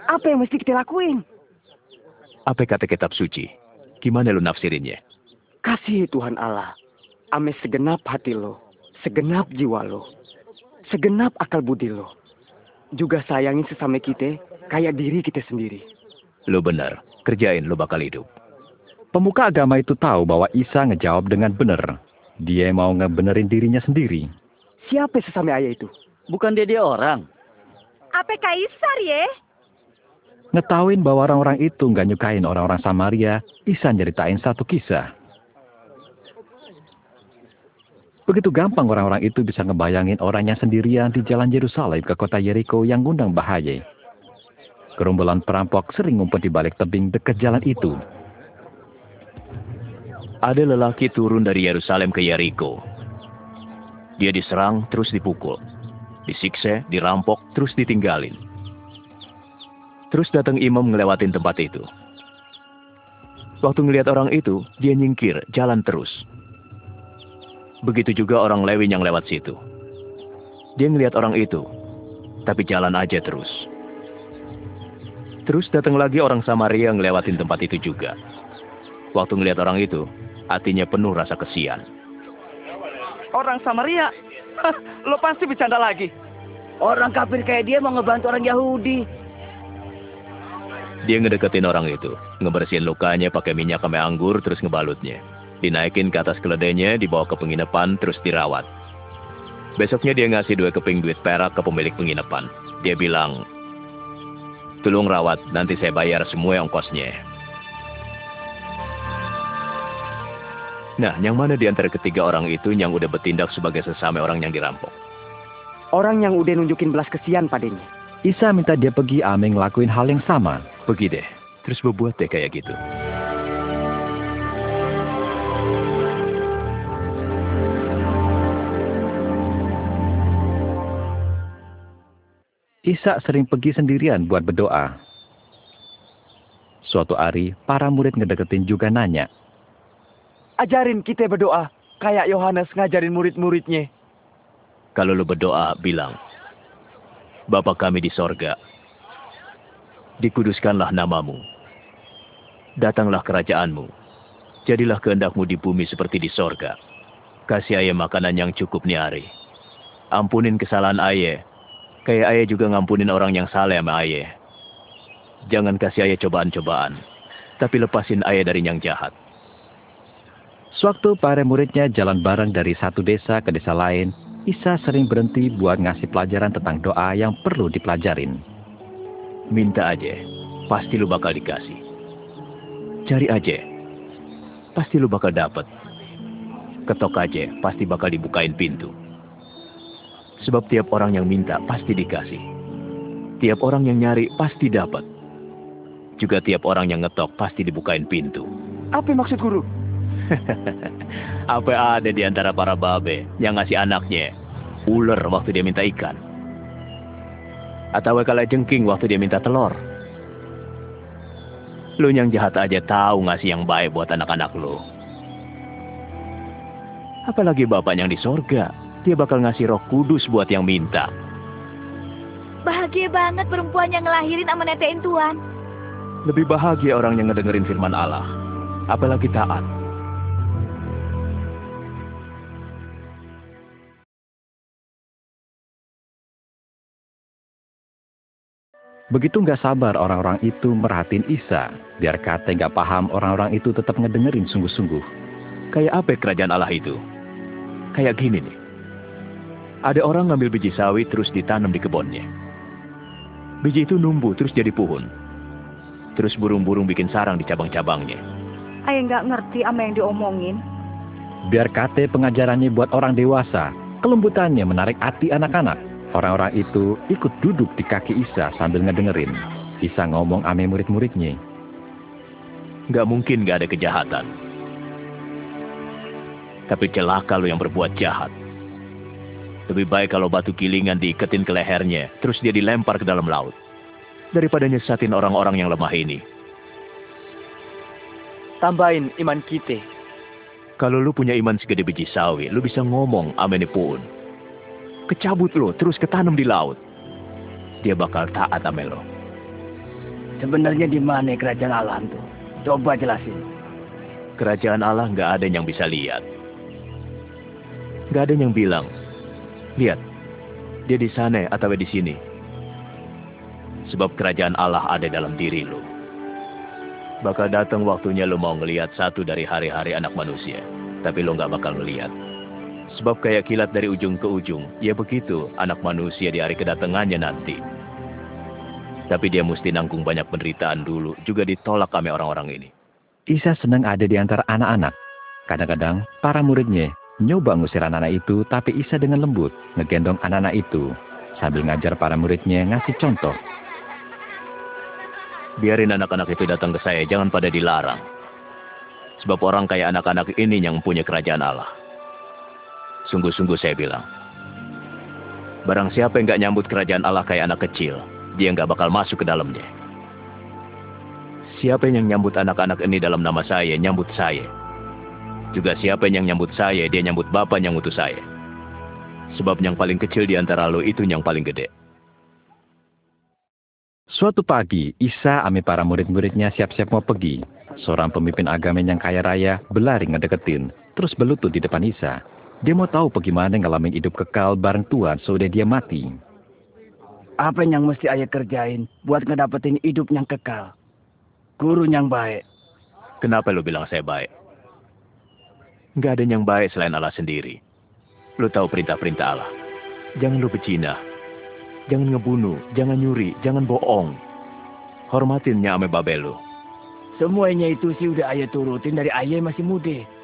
Apa yang mesti kita lakuin? Apa kata kitab suci? Gimana lu nafsirinnya? Kasih Tuhan Allah, ame segenap hati lo, segenap jiwa lo, segenap akal budi lo. Juga sayangin sesama kita kayak diri kita sendiri. Lu benar, kerjain lu bakal hidup. Pemuka agama itu tahu bahwa Isa ngejawab dengan benar. Dia mau ngebenerin dirinya sendiri. Siapa sesama ayah itu? Bukan dia dia orang. Apa kaisar ye? Ngetahuin bahwa orang-orang itu nggak nyukain orang-orang Samaria, Isa nyeritain satu kisah. Begitu gampang orang-orang itu bisa ngebayangin orangnya sendirian di jalan Yerusalem ke kota Yeriko yang ngundang bahaya. Gerombolan perampok sering ngumpet di balik tebing dekat jalan itu. Ada lelaki turun dari Yerusalem ke Yeriko. Dia diserang terus dipukul. Disiksa, dirampok, terus ditinggalin. Terus datang imam ngelewatin tempat itu. Waktu ngelihat orang itu, dia nyingkir, jalan terus. Begitu juga orang Lewi yang lewat situ. Dia ngelihat orang itu, tapi jalan aja terus. Terus datang lagi orang Samaria ngelewatin tempat itu juga. Waktu ngelihat orang itu, hatinya penuh rasa kesian. Orang Samaria? Hah, lo pasti bercanda lagi. Orang kafir kayak dia mau ngebantu orang Yahudi. Dia ngedeketin orang itu, ngebersihin lukanya pakai minyak sama anggur terus ngebalutnya. Dinaikin ke atas keledainya, dibawa ke penginapan terus dirawat. Besoknya dia ngasih dua keping duit perak ke pemilik penginapan. Dia bilang, Tolong rawat, nanti saya bayar semua ongkosnya. Nah, yang mana di antara ketiga orang itu yang udah bertindak sebagai sesama orang yang dirampok? Orang yang udah nunjukin belas kesian padanya. Isa minta dia pergi ame ngelakuin hal yang sama. Pergi deh, terus berbuat deh kayak gitu. Isa sering pergi sendirian buat berdoa. Suatu hari, para murid ngedeketin juga nanya, Ajarin kita berdoa, kayak Yohanes ngajarin murid-muridnya. Kalau lu berdoa, bilang, Bapa kami di sorga, dikuduskanlah namamu. Datanglah kerajaanmu. Jadilah kehendakmu di bumi seperti di sorga. Kasih ayah makanan yang cukup nih hari. Ampunin kesalahan ayah. Kayak ayah juga ngampunin orang yang salah sama ayah. Jangan kasih ayah cobaan-cobaan. Tapi lepasin ayah dari yang jahat. Sewaktu para muridnya jalan bareng dari satu desa ke desa lain, Isa sering berhenti buat ngasih pelajaran tentang doa yang perlu dipelajarin. Minta aja, pasti lu bakal dikasih. Cari aja, pasti lu bakal dapet. Ketok aja, pasti bakal dibukain pintu. Sebab tiap orang yang minta pasti dikasih. Tiap orang yang nyari pasti dapat. Juga tiap orang yang ngetok pasti dibukain pintu. Apa maksud guru? Apa ada di antara para babe yang ngasih anaknya ular waktu dia minta ikan? Atau kalau jengking waktu dia minta telur? Lu yang jahat aja tahu ngasih yang baik buat anak-anak lu. Apalagi bapak yang di sorga, dia bakal ngasih roh kudus buat yang minta. Bahagia banget perempuan yang ngelahirin sama netein Tuhan. Lebih bahagia orang yang ngedengerin firman Allah. Apalagi taat. Begitu nggak sabar orang-orang itu merhatiin Isa, biar kata nggak paham orang-orang itu tetap ngedengerin sungguh-sungguh. Kayak apa kerajaan Allah itu? Kayak gini nih. Ada orang ngambil biji sawi terus ditanam di kebunnya. Biji itu numbuh terus jadi pohon. Terus burung-burung bikin sarang di cabang-cabangnya. Ayah nggak ngerti apa yang diomongin. Biar kate pengajarannya buat orang dewasa, kelembutannya menarik hati anak-anak. Orang-orang itu ikut duduk di kaki Isa sambil ngedengerin. Isa ngomong ame murid-muridnya. Gak mungkin gak ada kejahatan. Tapi celaka lo yang berbuat jahat. Lebih baik kalau batu kilingan diiketin ke lehernya, terus dia dilempar ke dalam laut. Daripada nyesatin orang-orang yang lemah ini. Tambahin iman kita. Kalau lu punya iman segede biji sawi, lu bisa ngomong amen pun. Kecabut lo, terus ketanam di laut. Dia bakal taat sama lo. Sebenarnya di mana kerajaan Allah tuh? Coba jelasin. kerajaan Allah nggak ada yang bisa lihat. Nggak ada yang bilang, lihat, dia di sana atau di sini. Sebab kerajaan Allah ada dalam diri lu. Bakal datang waktunya lu mau ngelihat satu dari hari-hari anak manusia. Tapi lu nggak bakal ngelihat. Sebab kayak kilat dari ujung ke ujung, ya begitu anak manusia di hari kedatangannya nanti. Tapi dia mesti nanggung banyak penderitaan dulu, juga ditolak kami orang-orang ini. Isa senang ada di antara anak-anak. Kadang-kadang para muridnya nyoba ngusir anak-anak itu, tapi Isa dengan lembut ngegendong anak-anak itu sambil ngajar para muridnya ngasih contoh. Biarin anak-anak itu datang ke saya, jangan pada dilarang. Sebab orang kayak anak-anak ini yang punya kerajaan Allah. Sungguh-sungguh saya bilang. Barang siapa yang gak nyambut kerajaan Allah kayak anak kecil, dia nggak bakal masuk ke dalamnya. Siapa yang nyambut anak-anak ini dalam nama saya, nyambut saya. Juga siapa yang nyambut saya, dia nyambut Bapak yang utus saya. Sebab yang paling kecil di antara lo itu yang paling gede. Suatu pagi, Isa ame para murid-muridnya siap-siap mau pergi. Seorang pemimpin agama yang kaya raya berlari ngedeketin, terus berlutut di depan Isa. Dia mau tahu bagaimana ngalamin hidup kekal bareng Tuhan sudah dia mati. Apa yang mesti ayah kerjain buat ngedapetin hidup yang kekal? Guru yang baik. Kenapa lo bilang saya baik? Gak ada yang baik selain Allah sendiri. Lo tahu perintah-perintah Allah. Jangan lo becina. Jangan ngebunuh, jangan nyuri, jangan bohong. Hormatin ame babel lo. Semuanya itu sih udah ayah turutin dari ayah masih muda.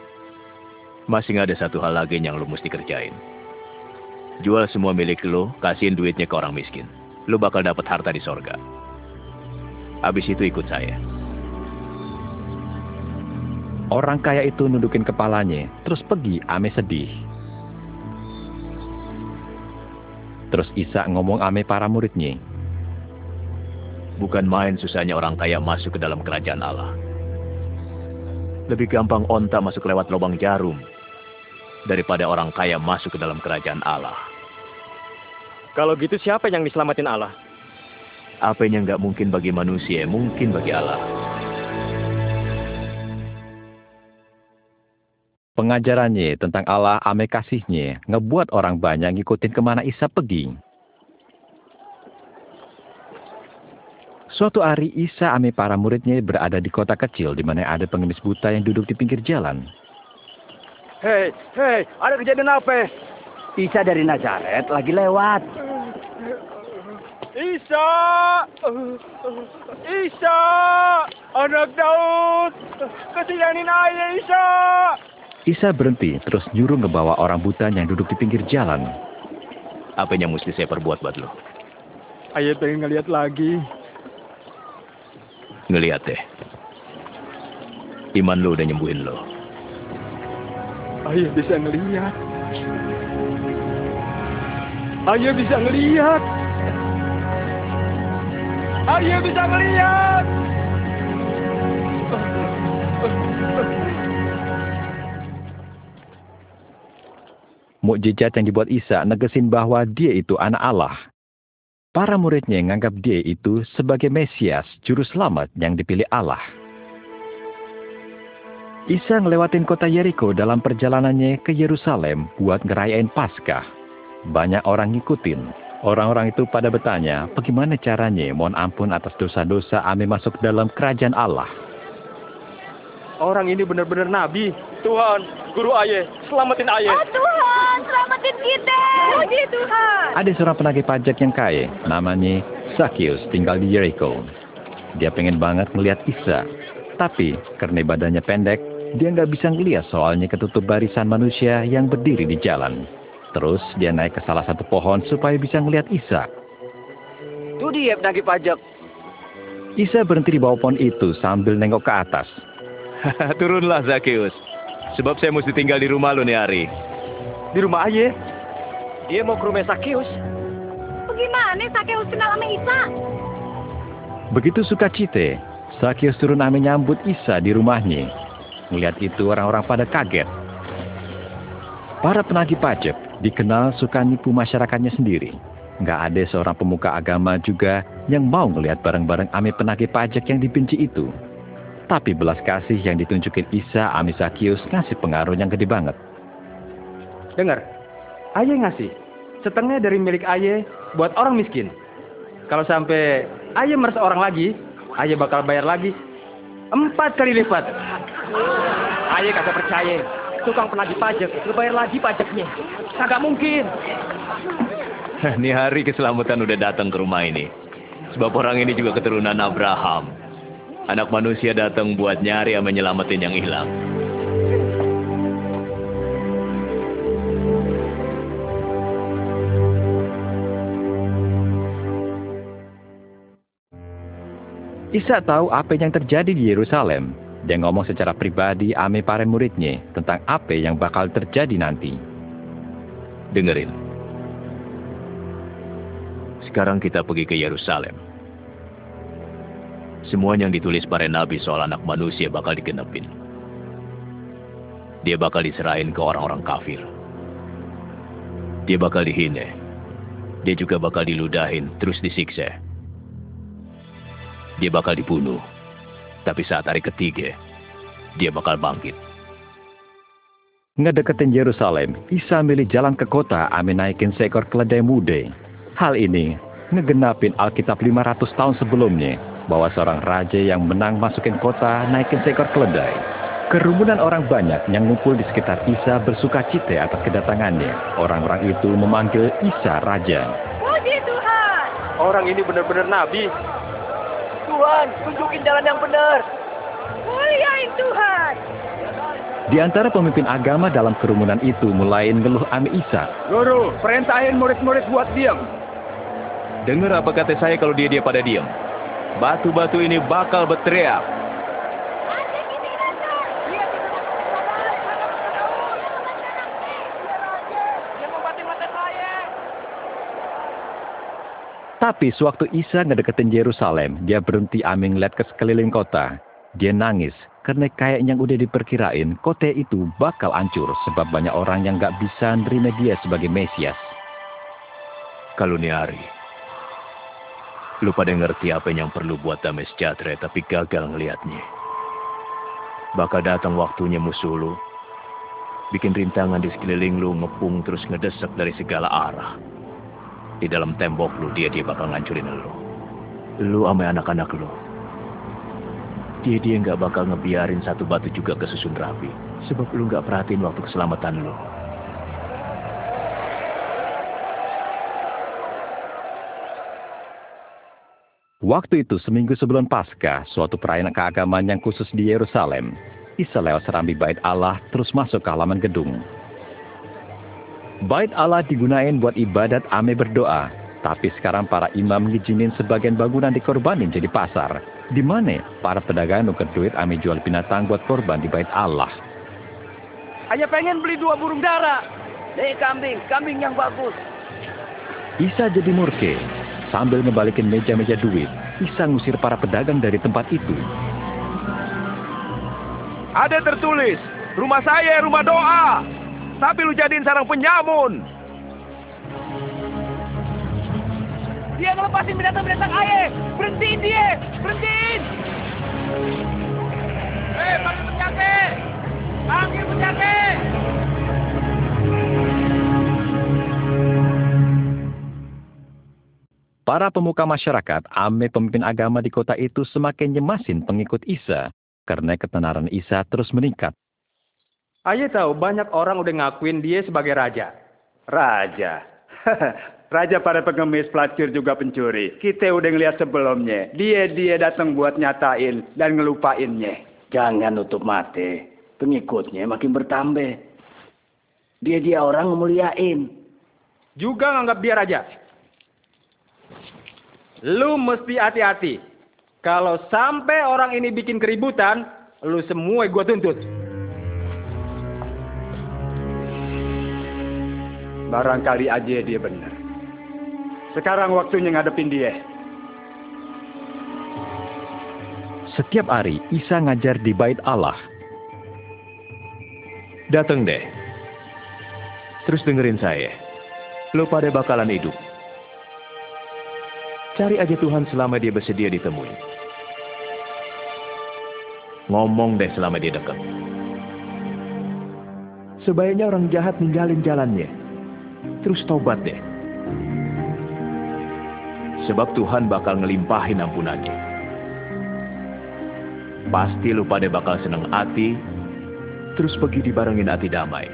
Masih ada satu hal lagi yang lo mesti kerjain. Jual semua milik lo, kasihin duitnya ke orang miskin. Lo bakal dapat harta di sorga. Habis itu ikut saya. Orang kaya itu nundukin kepalanya, terus pergi ame sedih. Terus Isa ngomong ame para muridnya. Bukan main susahnya orang kaya masuk ke dalam kerajaan Allah. Lebih gampang onta masuk lewat lubang jarum daripada orang kaya masuk ke dalam kerajaan Allah. Kalau gitu siapa yang diselamatin Allah? Apa yang nggak mungkin bagi manusia, mungkin bagi Allah. Pengajarannya tentang Allah ame kasihnya ngebuat orang banyak ngikutin ke mana Isa pergi. Suatu hari Isa ame para muridnya berada di kota kecil di mana ada pengemis buta yang duduk di pinggir jalan. Hei, hei, ada kejadian apa? Isa dari Nazaret lagi lewat. Isa! Isa! Anak Daud! Kesianin ayah Isa! Isa berhenti terus nyuruh ngebawa orang buta yang duduk di pinggir jalan. Apa yang mesti saya perbuat buat lo? Ayah pengen ngeliat lagi. Ngeliat deh. Iman lo udah nyembuhin lo. Ayah bisa ngeliat. Ayah bisa ngeliat. Ayah bisa ngeliat. Mukjizat yang dibuat Isa negesin bahwa dia itu anak Allah. Para muridnya menganggap dia itu sebagai Mesias, juru selamat yang dipilih Allah. Isa ngelewatin kota Yeriko dalam perjalanannya ke Yerusalem buat ngerayain Paskah. Banyak orang ngikutin. Orang-orang itu pada bertanya, bagaimana caranya mohon ampun atas dosa-dosa ame masuk dalam kerajaan Allah. Orang ini benar-benar nabi. Tuhan, guru ayah, selamatin ayah. Oh Tuhan, selamatin kita. Puji Tuhan. Ada seorang penagih pajak yang kaya, namanya Sakius, tinggal di Jericho. Dia pengen banget melihat Isa, tapi karena badannya pendek, dia nggak bisa ngeliat soalnya ketutup barisan manusia yang berdiri di jalan. Terus dia naik ke salah satu pohon supaya bisa ngeliat Isa. Tuh dia penagih pajak. Isa berhenti di bawah pohon itu sambil nengok ke atas. Turunlah Zakius. Sebab saya mesti tinggal di rumah lo nih hari. Di rumah ayah. Dia mau ke rumah Sakius. Bagaimana Sakeus kenal sama Isa? Begitu sukacita, Sakius turun ame nyambut Isa di rumahnya. Melihat itu orang-orang pada kaget. Para penagih pajak dikenal suka nipu masyarakatnya sendiri. Nggak ada seorang pemuka agama juga yang mau melihat barang-barang ame penagih pajak yang dibenci itu. Tapi belas kasih yang ditunjukin Isa Amisakius ngasih pengaruh yang gede banget. Dengar, Aye ngasih setengah dari milik Aye buat orang miskin. Kalau sampai Aye meres orang lagi, Aye bakal bayar lagi empat kali lipat. Aye kagak percaya. Tukang penagih pajak, ngebayar lagi pajaknya. Kagak mungkin. Ini hari keselamatan udah datang ke rumah ini. Sebab orang ini juga keturunan Abraham. Anak manusia datang buat nyari sama nyelamatin yang hilang. Isa tahu apa yang terjadi di Yerusalem. Dia ngomong secara pribadi ame para muridnya tentang apa yang bakal terjadi nanti. Dengerin. Sekarang kita pergi ke Yerusalem. Semua yang ditulis para nabi soal anak manusia bakal digenepin. Dia bakal diserahin ke orang-orang kafir. Dia bakal dihina. Dia juga bakal diludahin, terus disiksa. Dia bakal dibunuh. Tapi saat hari ketiga, dia bakal bangkit. Ngedeketin Yerusalem, Isa milih jalan ke kota ame naikin seekor keledai muda. Hal ini ngegenapin Alkitab 500 tahun sebelumnya bahwa seorang raja yang menang masukin kota naikin seekor keledai. Kerumunan orang banyak yang ngumpul di sekitar Isa bersuka cita atas kedatangannya. Orang-orang itu memanggil Isa raja. Puji Tuhan. Orang ini benar-benar nabi. Tuhan, tunjukin jalan yang benar. Muliain Tuhan. Di antara pemimpin agama dalam kerumunan itu mulai ngeluh ame Isa. Guru, perintahin murid-murid buat diam. Dengar apa kata saya kalau dia dia pada diam. Batu-batu ini bakal berteriak. Tapi sewaktu Isa ngedeketin Yerusalem, dia berhenti aming lihat ke sekeliling kota. Dia nangis karena kayaknya udah diperkirain kota itu bakal hancur sebab banyak orang yang gak bisa nerima dia sebagai Mesias. Hari, lu pada ngerti apa yang perlu buat damai sejahtera tapi gagal ngelihatnya. Bakal datang waktunya musuh lu, bikin rintangan di sekeliling lu ngepung terus ngedesak dari segala arah. Di dalam tembok lu dia dia bakal ngancurin lu. Lu sama anak-anak lu. Dia dia nggak bakal ngebiarin satu batu juga kesusun rapi. Sebab lu nggak perhatiin waktu keselamatan lu. Waktu itu seminggu sebelum Paskah, suatu perayaan keagamaan yang khusus di Yerusalem. Isa lewat serambi bait Allah terus masuk ke halaman gedung. Bait Allah digunain buat ibadat ame berdoa. Tapi sekarang para imam ngizinin sebagian bangunan dikorbanin jadi pasar. Di mana para pedagang nuker duit ame jual binatang buat korban di bait Allah. Hanya pengen beli dua burung dara. Nih kambing, kambing yang bagus. Isa jadi murke. Sambil ngebalikin meja-meja duit, Isa ngusir para pedagang dari tempat itu. Ada tertulis, rumah saya rumah doa. Tapi lu jadiin sarang penyamun. Dia ngelepasin binatang-binatang ayah. Berhentiin dia. Berhentiin. Hei, panggil penjaga. Panggil penjaga. Para pemuka masyarakat, ame pemimpin agama di kota itu semakin nyemasin pengikut Isa karena ketenaran Isa terus meningkat. Ayo tahu banyak orang udah ngakuin dia sebagai raja. Raja. raja para pengemis, pelacur juga pencuri. Kita udah ngeliat sebelumnya. Dia dia datang buat nyatain dan ngelupainnya. Jangan nutup mata. Pengikutnya makin bertambah. Dia dia orang ngemuliain. Juga nganggap dia raja. Lu mesti hati-hati. Kalau sampai orang ini bikin keributan, lu semua gua tuntut. Barangkali aja dia benar. Sekarang waktunya ngadepin dia. Setiap hari, Isa ngajar di bait Allah. Dateng deh. Terus dengerin saya. Lu pada bakalan hidup. Cari aja Tuhan selama dia bersedia ditemui. Ngomong deh selama dia dekat. Sebaiknya orang jahat ninggalin jalannya. Terus tobat deh. Sebab Tuhan bakal ngelimpahin ampunannya. Pasti lu pada bakal seneng hati, terus pergi dibarengin hati damai.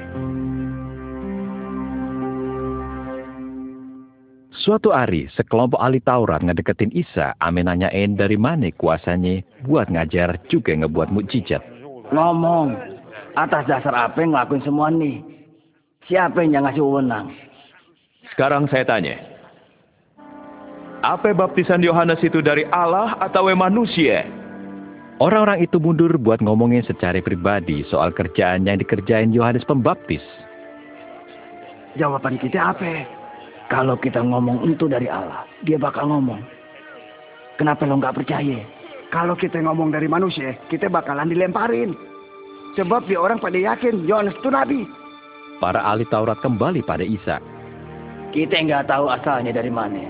Suatu hari, sekelompok ahli Taurat ngedeketin Isa, ame nanyain dari mana kuasanya buat ngajar juga ngebuat mukjizat. Ngomong, atas dasar apa ngelakuin semua nih? Siapa yang ngasih wewenang? Sekarang saya tanya, apa baptisan Yohanes itu dari Allah atau manusia? Orang-orang itu mundur buat ngomongin secara pribadi soal kerjaan yang dikerjain Yohanes Pembaptis. Jawaban kita apa? Kalau kita ngomong itu dari Allah, dia bakal ngomong. Kenapa lo nggak percaya? Kalau kita ngomong dari manusia, kita bakalan dilemparin. Sebab dia orang pada yakin Yohanes itu nabi. Para ahli Taurat kembali pada Isa. Kita nggak tahu asalnya dari mana.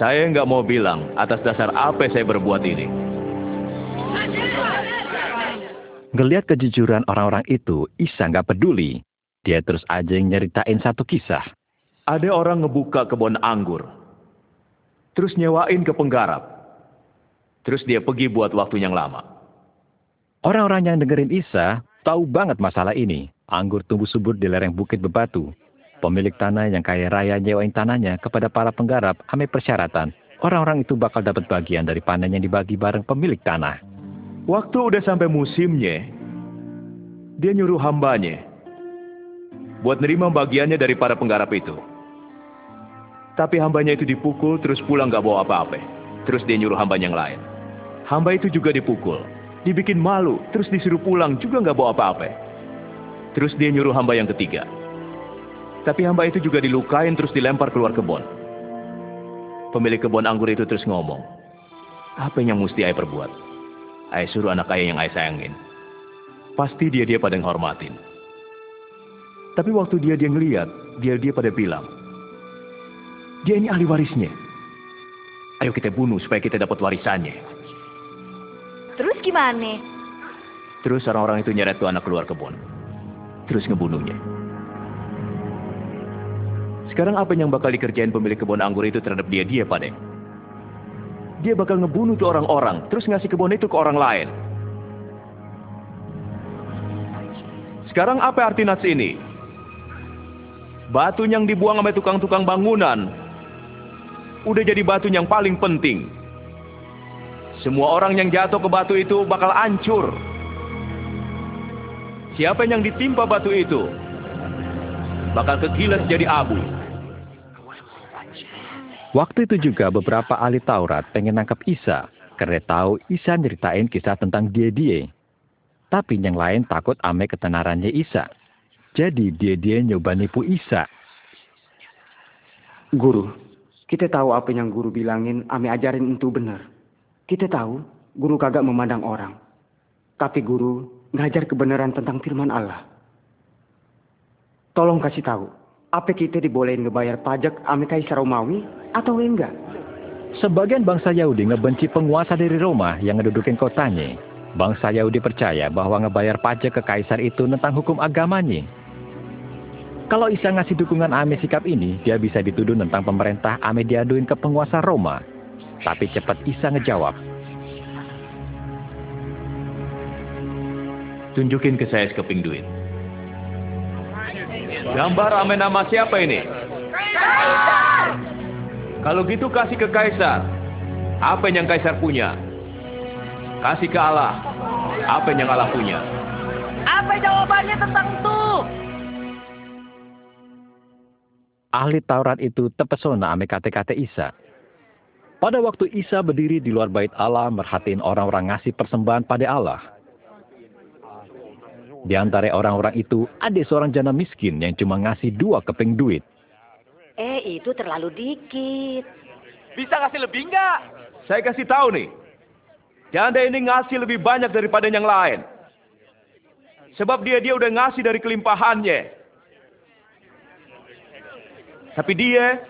Saya nggak mau bilang atas dasar apa saya berbuat ini. Ngeliat kejujuran orang-orang itu, Isa nggak peduli. Dia terus aja nyeritain satu kisah. Ada orang ngebuka kebun anggur. Terus nyewain ke penggarap. Terus dia pergi buat waktu yang lama. Orang-orang yang dengerin Isa tahu banget masalah ini. Anggur tumbuh subur di lereng bukit bebatu. Pemilik tanah yang kaya raya nyewain tanahnya kepada para penggarap ame persyaratan. Orang-orang itu bakal dapat bagian dari panen yang dibagi bareng pemilik tanah. Waktu udah sampai musimnya, dia nyuruh hambanya buat nerima bagiannya dari para penggarap itu. Tapi hambanya itu dipukul terus pulang gak bawa apa-apa. Terus dia nyuruh hamba yang lain. Hamba itu juga dipukul. Dibikin malu, terus disuruh pulang juga gak bawa apa-apa. Terus dia nyuruh hamba yang ketiga. Tapi hamba itu juga dilukain terus dilempar keluar kebun. Pemilik kebun anggur itu terus ngomong. Apa yang mesti ayah perbuat? Ayah suruh anak ayah yang ayah sayangin. Pasti dia dia pada menghormatin. Tapi waktu dia dia ngeliat, dia dia pada bilang, dia ini ahli warisnya. Ayo kita bunuh supaya kita dapat warisannya. Terus gimana? Terus orang-orang itu nyeret tuh anak keluar kebun. Terus ngebunuhnya. Sekarang apa yang bakal dikerjain pemilik kebun anggur itu terhadap dia dia pada? Dia bakal ngebunuh tuh orang-orang, terus ngasih kebun itu ke orang lain. Sekarang apa arti nats ini? Batu yang dibuang sama tukang-tukang bangunan udah jadi batu yang paling penting. Semua orang yang jatuh ke batu itu bakal hancur. Siapa yang ditimpa batu itu bakal kegilas jadi abu. Waktu itu juga beberapa ahli Taurat pengen nangkap Isa karena tahu Isa nyeritain kisah tentang dia-dia. Tapi yang lain takut ame ketenarannya Isa. Jadi dia-dia nyoba nipu Isa. Guru, kita tahu apa yang guru bilangin, ame ajarin itu benar. Kita tahu guru kagak memandang orang. Tapi guru ngajar kebenaran tentang firman Allah. Tolong kasih tahu, apa kita dibolehin ngebayar pajak ame Kaisar Romawi atau enggak? Sebagian bangsa Yahudi ngebenci penguasa dari Roma yang ngedudukin kotanya. Bangsa Yahudi percaya bahwa ngebayar pajak ke kaisar itu tentang hukum agamanya. Kalau Isa ngasih dukungan Ame sikap ini, dia bisa dituduh tentang pemerintah Ame diaduin ke penguasa Roma. Tapi cepat Isa ngejawab. Tunjukin ke saya sekeping duit. Gambar Ame nama siapa ini? Kaisar! Kalau gitu kasih ke Kaisar. Apa yang Kaisar punya? Kasih ke Allah. Apa yang Allah punya? Apa jawabannya tentang itu? ahli Taurat itu terpesona ame kate-kate Isa. Pada waktu Isa berdiri di luar bait Allah merhatiin orang-orang ngasih persembahan pada Allah. Di antara orang-orang itu ada seorang jana miskin yang cuma ngasih dua keping duit. Eh itu terlalu dikit. Bisa kasih lebih enggak? Saya kasih tahu nih. Janda ini ngasih lebih banyak daripada yang lain. Sebab dia dia udah ngasih dari kelimpahannya. Tapi dia,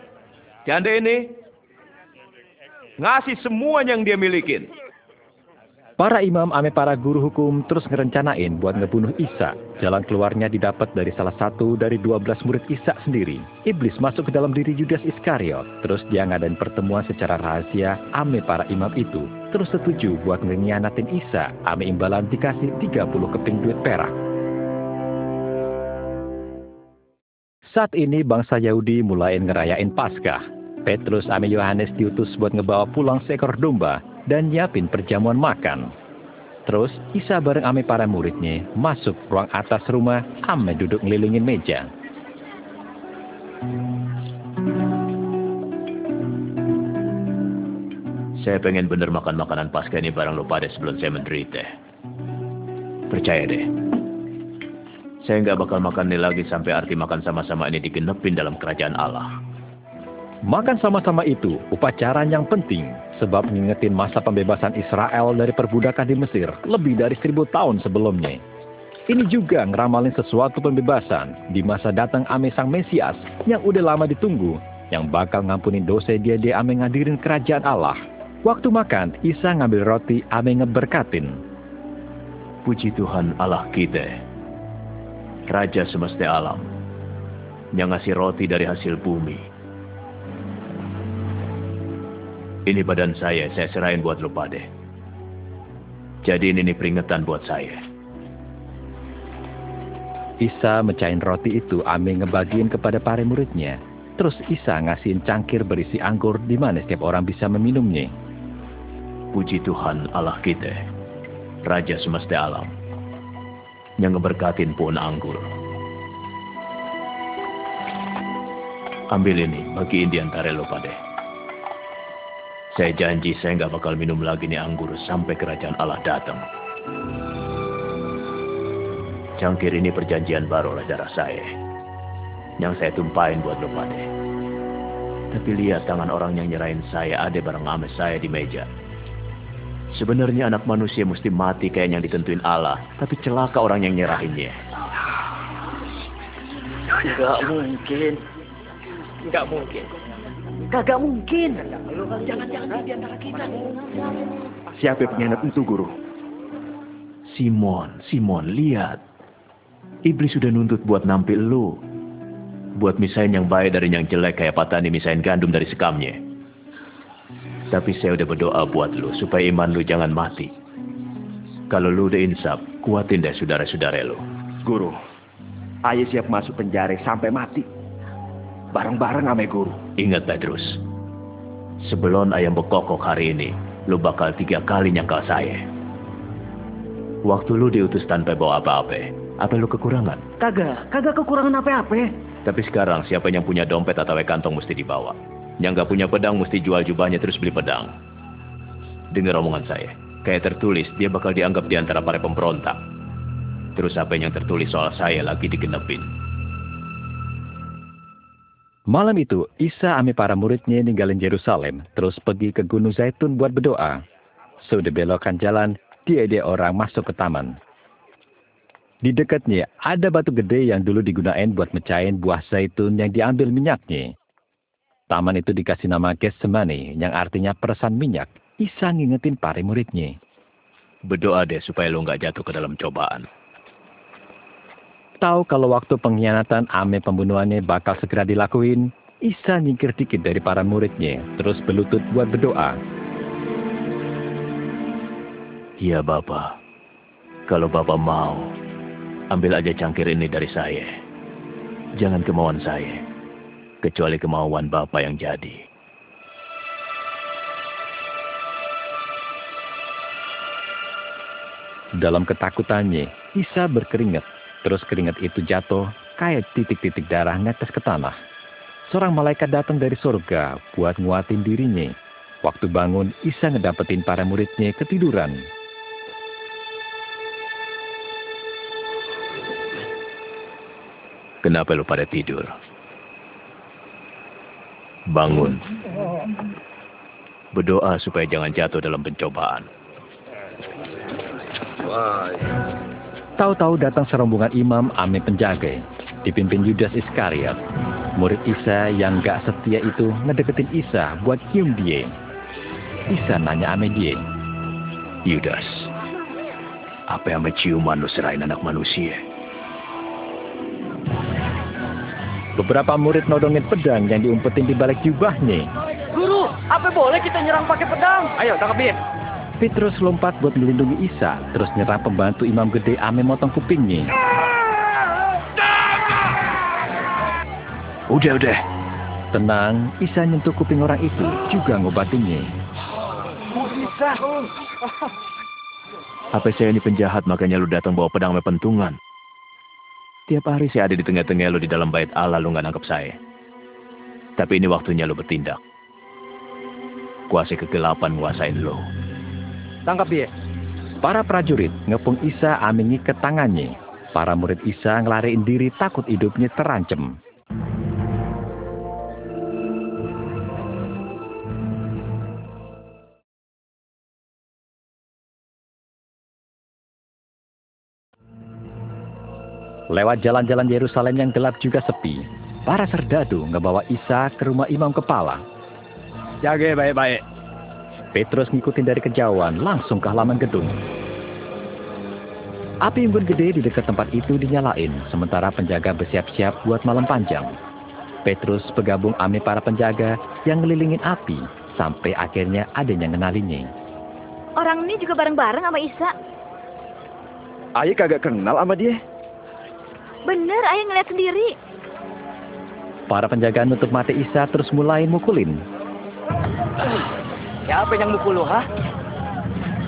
janda ini, ngasih semua yang dia milikin. Para imam ame para guru hukum terus ngerencanain buat ngebunuh Isa. Jalan keluarnya didapat dari salah satu dari dua belas murid Isa sendiri. Iblis masuk ke dalam diri Judas Iskariot. Terus dia ngadain pertemuan secara rahasia ame para imam itu. Terus setuju buat ngianatin Isa. Ame imbalan dikasih 30 keping duit perak. Saat ini bangsa Yahudi mulai ngerayain Paskah. Petrus ame Yohanes diutus buat ngebawa pulang seekor domba dan nyiapin perjamuan makan. Terus Isa bareng ame para muridnya masuk ruang atas rumah, ame duduk ngelilingin meja. Saya pengen bener makan makanan pasca ini bareng lo pada sebelum saya menderita. Percaya deh. Saya nggak bakal makan ini lagi sampai arti makan sama-sama ini digenepin dalam kerajaan Allah. Makan sama-sama itu upacara yang penting sebab ngingetin masa pembebasan Israel dari perbudakan di Mesir lebih dari seribu tahun sebelumnya. Ini juga ngeramalin sesuatu pembebasan di masa datang ame sang Mesias yang udah lama ditunggu, yang bakal ngampunin dosa dia dia ame ngadirin kerajaan Allah. Waktu makan, Isa ngambil roti ame ngeberkatin. Puji Tuhan Allah kita, Raja semesta alam, yang ngasih roti dari hasil bumi, Ini badan saya, saya serahin buat lo pade. Jadi ini peringatan buat saya. Isa mecahin roti itu Ame ngebagiin kepada para muridnya. Terus Isa ngasihin cangkir berisi anggur di mana setiap orang bisa meminumnya. Puji Tuhan Allah kita, Raja semesta alam, yang ngeberkatin pohon anggur. Ambil ini, bagiin di antara lo pade. Saya janji saya nggak bakal minum lagi nih anggur sampai kerajaan Allah datang. Cangkir ini perjanjian baru oleh darah saya. Yang saya tumpahin buat lo pade. Tapi lihat tangan orang yang nyerahin saya ada bareng ame saya di meja. Sebenarnya anak manusia mesti mati kayak yang ditentuin Allah. Tapi celaka orang yang nyerahinnya. Enggak mungkin. Enggak mungkin. Kagak mungkin. Jangan-jangan di antara kita. Siapa pengkhianat itu, Guru? Simon, Simon, lihat. Iblis sudah nuntut buat nampil lu. Buat misain yang baik dari yang jelek kayak patani misain gandum dari sekamnya. Tapi saya udah berdoa buat lu supaya iman lu jangan mati. Kalau lu udah insaf, kuatin deh saudara-saudara lu. Guru, ayah siap masuk penjara sampai mati. Bareng-bareng ame guru. Ingat Petrus, sebelum ayam bekokok hari ini, lu bakal tiga kali nyangkal saya. Waktu lu diutus tanpa bawa apa-apa, apa lu kekurangan? Kagak, kagak kekurangan apa-apa. Tapi sekarang siapa yang punya dompet atau kantong mesti dibawa. Yang gak punya pedang mesti jual jubahnya terus beli pedang. Dengar omongan saya. Kayak tertulis, dia bakal dianggap di antara para pemberontak. Terus apa yang tertulis soal saya lagi digenepin. Malam itu, Isa ame para muridnya ninggalin Yerusalem, terus pergi ke Gunung Zaitun buat berdoa. Sudah belokan jalan, dia dia orang masuk ke taman. Di dekatnya ada batu gede yang dulu digunain buat mecahin buah zaitun yang diambil minyaknya. Taman itu dikasih nama Getsemani, yang artinya peresan minyak. Isa ngingetin para muridnya. Berdoa deh supaya lo nggak jatuh ke dalam cobaan tahu kalau waktu pengkhianatan ame pembunuhannya bakal segera dilakuin, Isa nyingkir dikit dari para muridnya, terus berlutut buat berdoa. Iya Bapak, kalau Bapak mau, ambil aja cangkir ini dari saya. Jangan kemauan saya, kecuali kemauan Bapak yang jadi. Dalam ketakutannya, Isa berkeringat Terus keringat itu jatuh kayak titik-titik darah netes ke tanah. Seorang malaikat datang dari surga buat nguatin dirinya. Waktu bangun, Isa ngedapetin para muridnya ketiduran. Kenapa lu pada tidur? Bangun. Berdoa supaya jangan jatuh dalam pencobaan. Wah. Tahu-tahu datang serombongan imam ame penjaga, dipimpin Yudas Iskariot. Murid Isa yang gak setia itu ngedeketin Isa buat cium dia. Isa nanya ame dia. Yudas, apa yang menciuman lu serain anak manusia? Beberapa murid nodongin pedang yang diumpetin di balik jubahnya. Guru, apa boleh kita nyerang pakai pedang? Ayo, tangkap dia. Petrus lompat buat melindungi Isa, terus nyerang pembantu imam gede ame motong kupingnya. Udah, udah. Tenang, Isa nyentuh kuping orang itu, juga ngobatinnya. Bisa. Apa saya ini penjahat makanya lu datang bawa pedang sama pentungan? Tiap hari saya ada di tengah-tengah lu di dalam bait Allah lu nggak nangkep saya. Tapi ini waktunya lu bertindak. Kuasa kegelapan nguasain lu. Tangkap dia. Para prajurit ngepung Isa amingi ke tangannya. Para murid Isa ngelariin diri takut hidupnya terancam. Lewat jalan-jalan Yerusalem yang gelap juga sepi, para serdadu ngebawa Isa ke rumah imam kepala. Jaga baik-baik. Petrus ngikutin dari kejauhan langsung ke halaman gedung. Api unggun gede di dekat tempat itu dinyalain, sementara penjaga bersiap-siap buat malam panjang. Petrus bergabung ame para penjaga yang ngelilingin api, sampai akhirnya ada yang ngenalinnya. Orang ini juga bareng-bareng sama Isa. Ayah kagak kenal sama dia. Bener, ayah ngeliat sendiri. Para penjaga nutup mata Isa terus mulai mukulin. Siapa yang mukul lu, ha?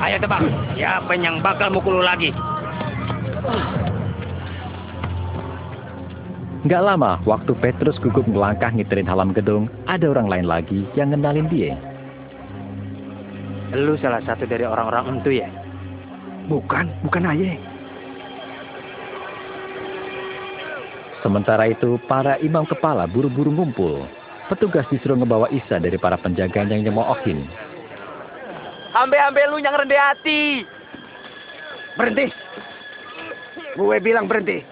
Ayo tebak, siapa yang bakal mukul lu lagi? Nggak lama, waktu Petrus gugup ngelangkah ngiterin halaman gedung, ada orang lain lagi yang ngenalin dia. Lu salah satu dari orang-orang itu ya? Bukan, bukan ayah. Sementara itu, para imam kepala buru-buru ngumpul. Petugas disuruh ngebawa Isa dari para penjaga yang nyemoohin. Ambe-ambe lu yang rendah hati. Berhenti. Gue bilang berhenti.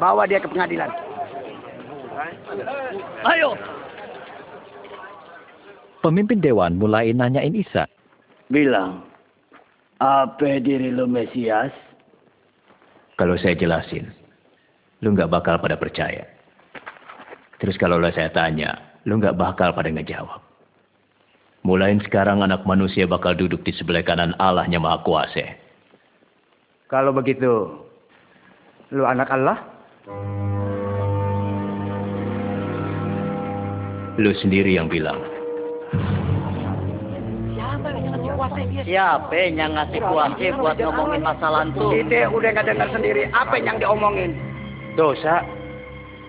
Bawa dia ke pengadilan. Ayo. Pemimpin dewan mulai nanyain Isa. Bilang, apa diri lu Mesias? Kalau saya jelasin, lu nggak bakal pada percaya. Terus kalau lo saya tanya, lu nggak bakal pada ngejawab. Mulain sekarang anak manusia bakal duduk di sebelah kanan Allahnya Maha Kuasa. Kalau begitu, lu anak Allah? Lu sendiri yang bilang. Siapa yang ngasih kuasa buat ngomongin masalah itu? Kita udah nggak dengar sendiri apa yang diomongin. Dosa.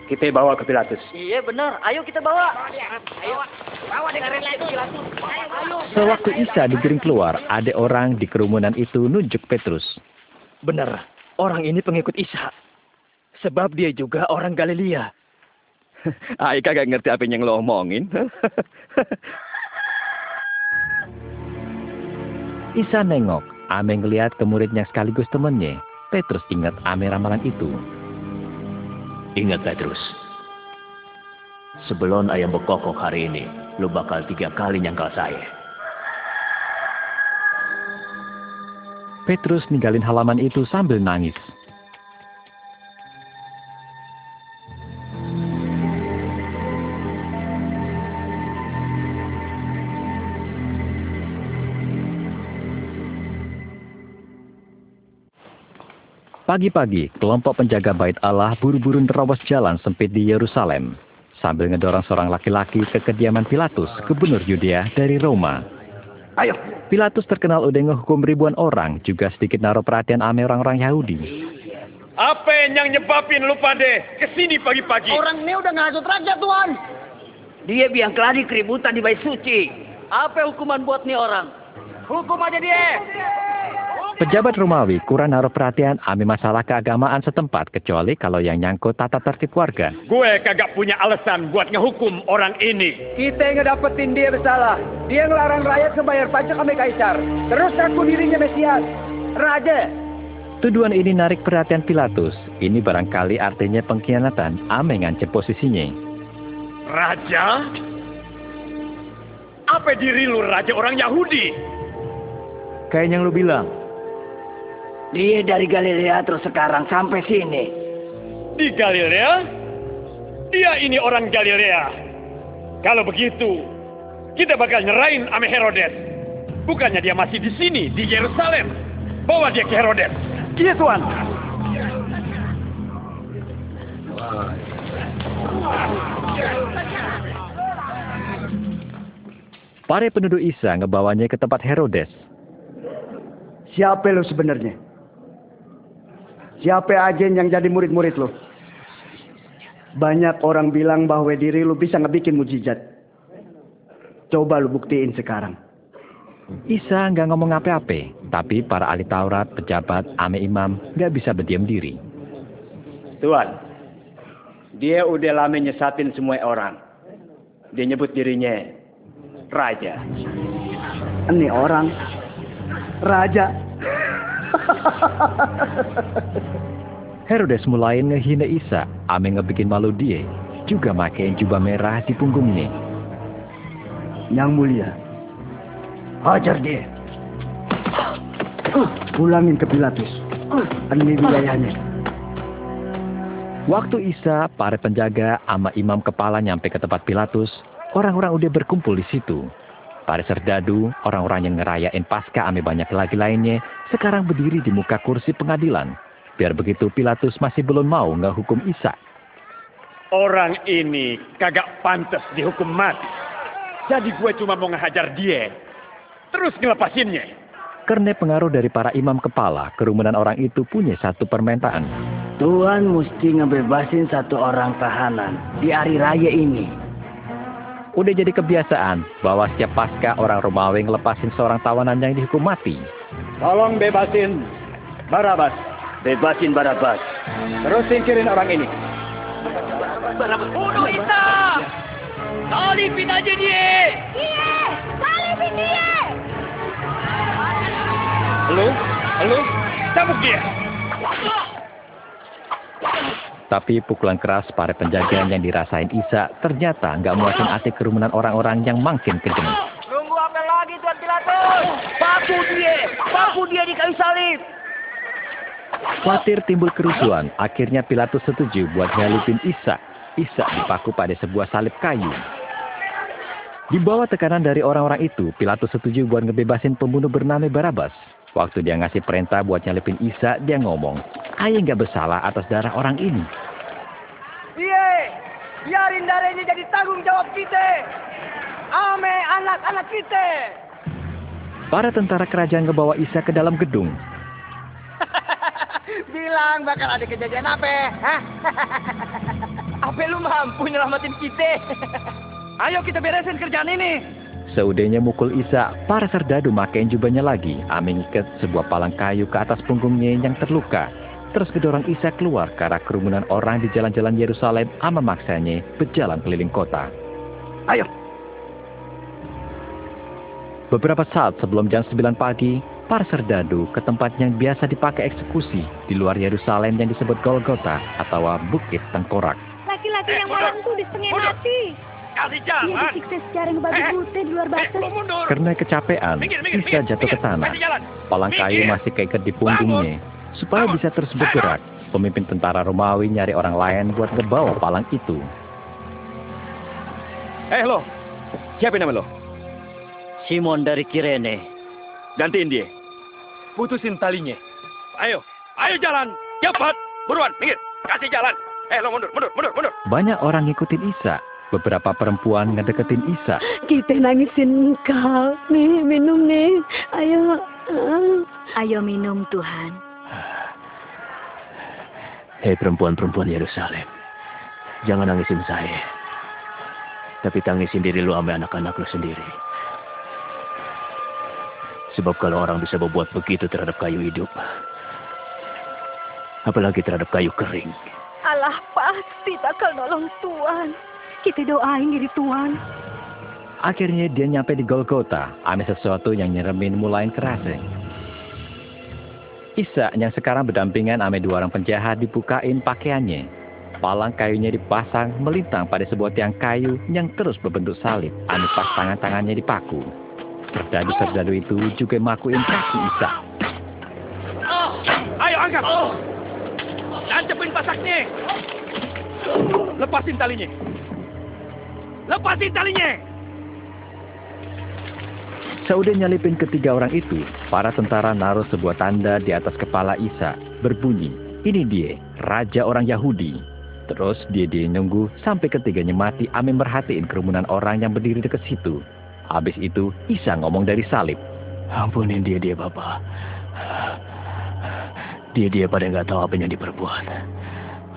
Kita bawa ke Pilatus. Iya benar, ayo kita bawa. Ayo, bawa dengerin lagi Pilatus. Ayo, ayo. Sewaktu Isa digiring keluar, ada orang di kerumunan itu nunjuk Petrus. Benar, orang ini pengikut Isa. Sebab dia juga orang Galilea. Ayah kagak ngerti apa yang lo omongin. Isa nengok, Ame ngeliat ke muridnya sekaligus temennya. Petrus ingat Ame ramalan itu. Ingat Petrus. Sebelum ayam berkokok hari ini, lu bakal tiga kali nyangkal saya. Petrus ninggalin halaman itu sambil nangis. Pagi-pagi, kelompok penjaga bait Allah buru-buru nerobos jalan sempit di Yerusalem, sambil ngedorong seorang laki-laki ke kediaman Pilatus, gubernur Yudea dari Roma. Ayo. Pilatus terkenal udah ngehukum ribuan orang, juga sedikit naruh perhatian ame orang-orang Yahudi. Apa yang nyebabin lu pada ke sini pagi-pagi? Orang ini udah ngasut raja, Tuan. Dia biang keladi keributan di bait suci. Apa hukuman buat nih orang? Hukum aja dia. Pejabat Romawi kurang naruh perhatian ame masalah keagamaan setempat, kecuali kalau yang nyangkut tata tertib warga. Gue kagak punya alasan buat ngehukum orang ini. Kita ngedapetin dia bersalah. Dia ngelarang rakyat ngebayar pajak sama Kaisar. Terus ngaku dirinya Mesias. Raja. Tuduhan ini narik perhatian Pilatus. Ini barangkali artinya pengkhianatan. Ame ngancem posisinya. Raja? Apa diri lu raja orang Yahudi? Kayak yang lu bilang. Dia dari Galilea terus sekarang sampai sini. Di Galilea? Dia ini orang Galilea. Kalau begitu, kita bakal nyerahin ame Herodes. Bukannya dia masih di sini, di Yerusalem. Bawa dia ke Herodes. Iya, Tuan. Para penduduk Isa ngebawanya ke tempat Herodes. Siapa lo sebenarnya? Siapa aja yang jadi murid-murid lo? Banyak orang bilang bahwa diri lu bisa ngebikin mujizat. Coba lu buktiin sekarang. Isa nggak ngomong apa-apa, tapi para ahli Taurat, pejabat, ame imam nggak bisa berdiam diri. Tuan, dia udah lama nyesatin semua orang. Dia nyebut dirinya raja. Ini orang raja. Herodes mulai ngehina Isa, ame ngebikin malu dia, juga makein jubah merah di punggungnya. Yang mulia, hajar dia. Pulangin ke Pilatus. Ini wilayahnya. Waktu Isa, para penjaga, ama imam kepala nyampe ke tempat Pilatus, orang-orang udah berkumpul di situ. Para serdadu, orang-orang yang ngerayain pasca ame banyak lagi lainnya, sekarang berdiri di muka kursi pengadilan. Biar begitu Pilatus masih belum mau ngehukum Isa. Orang ini kagak pantas dihukum mati. Jadi gue cuma mau ngehajar dia. Terus ngelepasinnya. Karena pengaruh dari para imam kepala, kerumunan orang itu punya satu permintaan. Tuhan mesti ngebebasin satu orang tahanan di hari raya ini. Udah jadi kebiasaan bahwa setiap pasca orang Romawi ngelepasin seorang tawanan yang dihukum mati. Tolong bebasin Barabas. Bebasin Barabas. Terus singkirin orang ini. Barabas. Bunuh Isa! Salibin aja dia! Iya! Salibin dia! Lu? Lu? Cabuk dia! Tapi pukulan keras para penjaga yang dirasain Isa ternyata nggak muatin hati kerumunan orang-orang yang makin kejam. Nunggu apa lagi Tuan Pilatus? Paku dia! Paku dia di kayu salib! Khawatir timbul kerusuhan, akhirnya Pilatus setuju buat nyalipin Isa. Isa dipaku pada sebuah salib kayu. Di bawah tekanan dari orang-orang itu, Pilatus setuju buat ngebebasin pembunuh bernama Barabas. Waktu dia ngasih perintah buat nyalipin Isa, dia ngomong, Ayah nggak bersalah atas darah orang ini. Iya! Biarin darahnya jadi tanggung jawab kita! Ame anak-anak kita! Para tentara kerajaan ngebawa Isa ke dalam gedung. Bilang bakal ada kejadian apa? Hah? apa lu mampu nyelamatin kita? Ayo kita beresin kerjaan ini. Seudahnya mukul Isa, para serdadu makain jubahnya lagi. Amin ikat sebuah palang kayu ke atas punggungnya yang terluka. Terus kedorong Isa keluar karena kerumunan orang di jalan-jalan Yerusalem ama maksanya berjalan keliling kota. Ayo. Beberapa saat sebelum jam 9 pagi, para serdadu ke tempat yang biasa dipakai eksekusi di luar Yerusalem yang disebut Golgota atau Bukit Tengkorak. Laki-laki yang malam tuh disetengah mati. Kasih Dia jalan! disiksa secara ngebabi buta di luar batas. Karena kecapean, Isa jatuh ke tanah. Palang kayu masih keikat di punggungnya. Supaya bisa terus bergerak, pemimpin tentara Romawi nyari orang lain buat ngebawa palang itu. Eh lo, siapa nama lo? Simon dari Kirene. Gantiin dia. Putusin talinya. Ayo, ayo jalan! Cepat! Buruan, minggir! Kasih jalan! Eh, lo mundur, mundur, mundur, mundur! Banyak orang ngikutin Isa. Beberapa perempuan ngedeketin Isa. Kita nangisin engkau. Nih, minum nih. Ayo. Ayo minum Tuhan. Hei perempuan-perempuan Yerusalem, jangan nangisin saya. Tapi tangisin diri lu sama anak-anak lu sendiri. Sebab kalau orang bisa berbuat begitu terhadap kayu hidup, apalagi terhadap kayu kering. Allah pasti bakal nolong Tuhan. Kita doain diri Tuhan. Akhirnya dia nyampe di Golgota, ada sesuatu yang nyeremin mulai kerasa. Isa yang sekarang berdampingan ame dua orang penjahat dibukain pakaiannya. Palang kayunya dipasang melintang pada sebuah tiang kayu yang terus berbentuk salib. Ame pas tangan-tangannya dipaku. Serdadu-serdadu itu juga makuin kaki Isa. Oh, ayo angkat. Oh. Nancepin pasaknya. Lepasin talinya. Lepasin talinya. Saudah nyalipin ketiga orang itu, para tentara naruh sebuah tanda di atas kepala Isa, berbunyi, ini dia, Raja orang Yahudi. Terus dia dia nunggu sampai ketiganya mati ame merhatiin kerumunan orang yang berdiri dekat situ. Habis itu Isa ngomong dari salib. Ampunin dia dia Bapak. Dia dia pada nggak tahu apa yang diperbuat.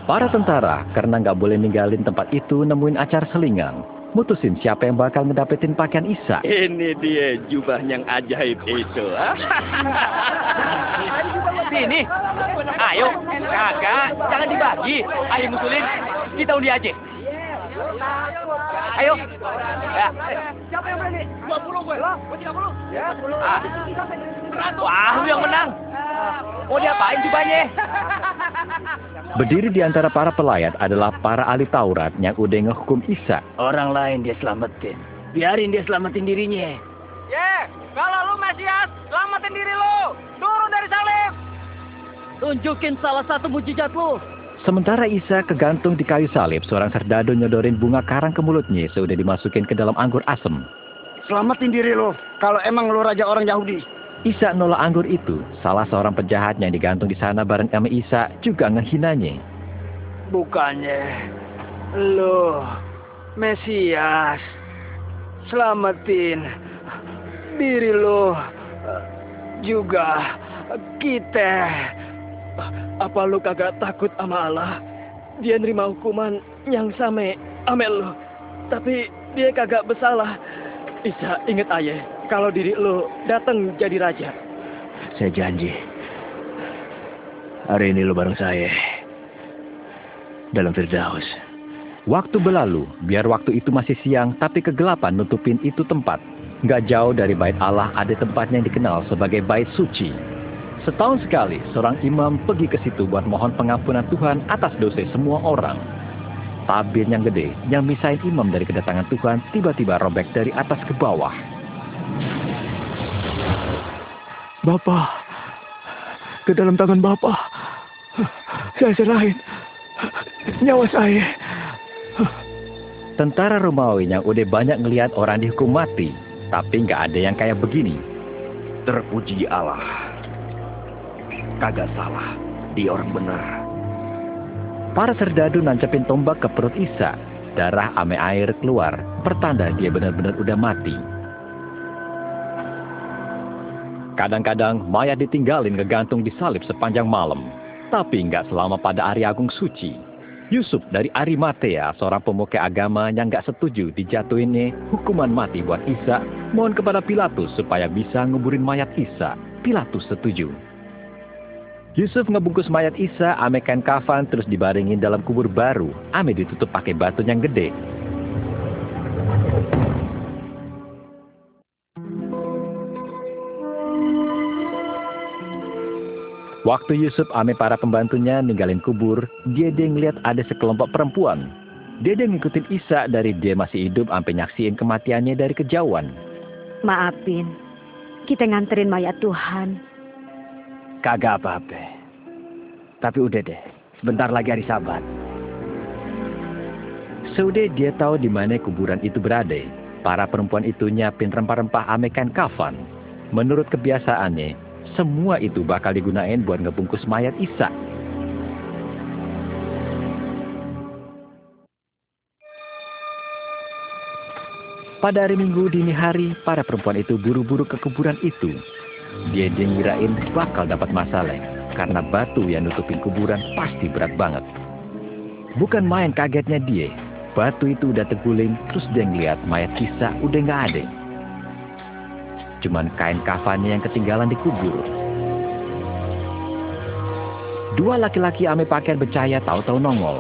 Para tentara karena nggak boleh ninggalin tempat itu nemuin acar selingan. Mutusin siapa yang bakal ngedapetin pakaian Isa. Ini dia jubah yang ajaib itu. Sini. Ayo. Kakak, jangan dibagi. Ayo ngusulin. Kita undi aja. Ayo. Ya. Siapa yang berani? 20 gue. Gue 30. Ya, 10. Ah. Wah, lu yang menang. Mau diapain jubahnya? Berdiri di antara para pelayat adalah para ahli Taurat yang udah ngehukum Isa. Orang lain dia selamatin. Biarin dia selamatin dirinya. Ye, kalau lu Mesias, selamatin diri lu. Turun dari salib. Tunjukin salah satu mujizat lu. Sementara Isa kegantung di kayu salib, seorang serdadu nyodorin bunga karang ke mulutnya sudah dimasukin ke dalam anggur asem. Selamatin diri lo, kalau emang lo raja orang Yahudi. Isa nolak anggur itu. Salah seorang penjahat yang digantung di sana bareng sama Isa juga ngehinanya. Bukannya lo Mesias. Selamatin diri lo juga kita. Apa lo kagak takut sama Allah? Dia nerima hukuman yang sama amel lo. Tapi dia kagak bersalah. Isa inget ayah kalau diri lo datang jadi raja. Saya janji. Hari ini lo bareng saya. Dalam Firdaus. Waktu berlalu, biar waktu itu masih siang, tapi kegelapan nutupin itu tempat. Nggak jauh dari bait Allah ada tempatnya yang dikenal sebagai bait suci. Setahun sekali, seorang imam pergi ke situ buat mohon pengampunan Tuhan atas dosa semua orang. Tabir yang gede, yang misahin imam dari kedatangan Tuhan, tiba-tiba robek dari atas ke bawah. Bapak, ke dalam tangan Bapak, saya serahin nyawa saya. Tentara Romawi yang udah banyak ngelihat orang dihukum mati, tapi nggak ada yang kayak begini. Terpuji Allah. Kagak salah, dia orang benar. Para serdadu nancepin tombak ke perut Isa. Darah ame air keluar, pertanda dia benar-benar udah mati. Kadang-kadang mayat ditinggalin ngegantung di salib sepanjang malam. Tapi nggak selama pada hari agung suci. Yusuf dari Arimatea, seorang pemuka agama yang nggak setuju dijatuhinnya hukuman mati buat Isa, mohon kepada Pilatus supaya bisa nguburin mayat Isa. Pilatus setuju. Yusuf ngebungkus mayat Isa, ame kain kafan terus dibaringin dalam kubur baru, ame ditutup pakai batu yang gede. Waktu Yusuf ame para pembantunya ninggalin kubur, dia dia ngeliat ada sekelompok perempuan. Dia dia ngikutin Isa dari dia masih hidup sampai nyaksiin kematiannya dari kejauhan. Maafin, kita nganterin mayat Tuhan. Kagak apa-apa. Tapi udah deh, sebentar lagi hari sabat. Sudah dia tahu di mana kuburan itu berada. Para perempuan itu nyiapin rempah-rempah amekan kafan. Menurut kebiasaannya, semua itu bakal digunain buat ngebungkus mayat Isa. Pada hari Minggu dini hari, para perempuan itu buru-buru ke kuburan itu. Dia ngirain bakal dapat masalah, karena batu yang nutupin kuburan pasti berat banget. Bukan main kagetnya dia, batu itu udah terguling, terus dia ngeliat mayat Isa udah nggak ada. Cuman kain kafannya yang ketinggalan di kubur. Dua laki-laki ame pakaian bercahaya tahu-tahu nongol.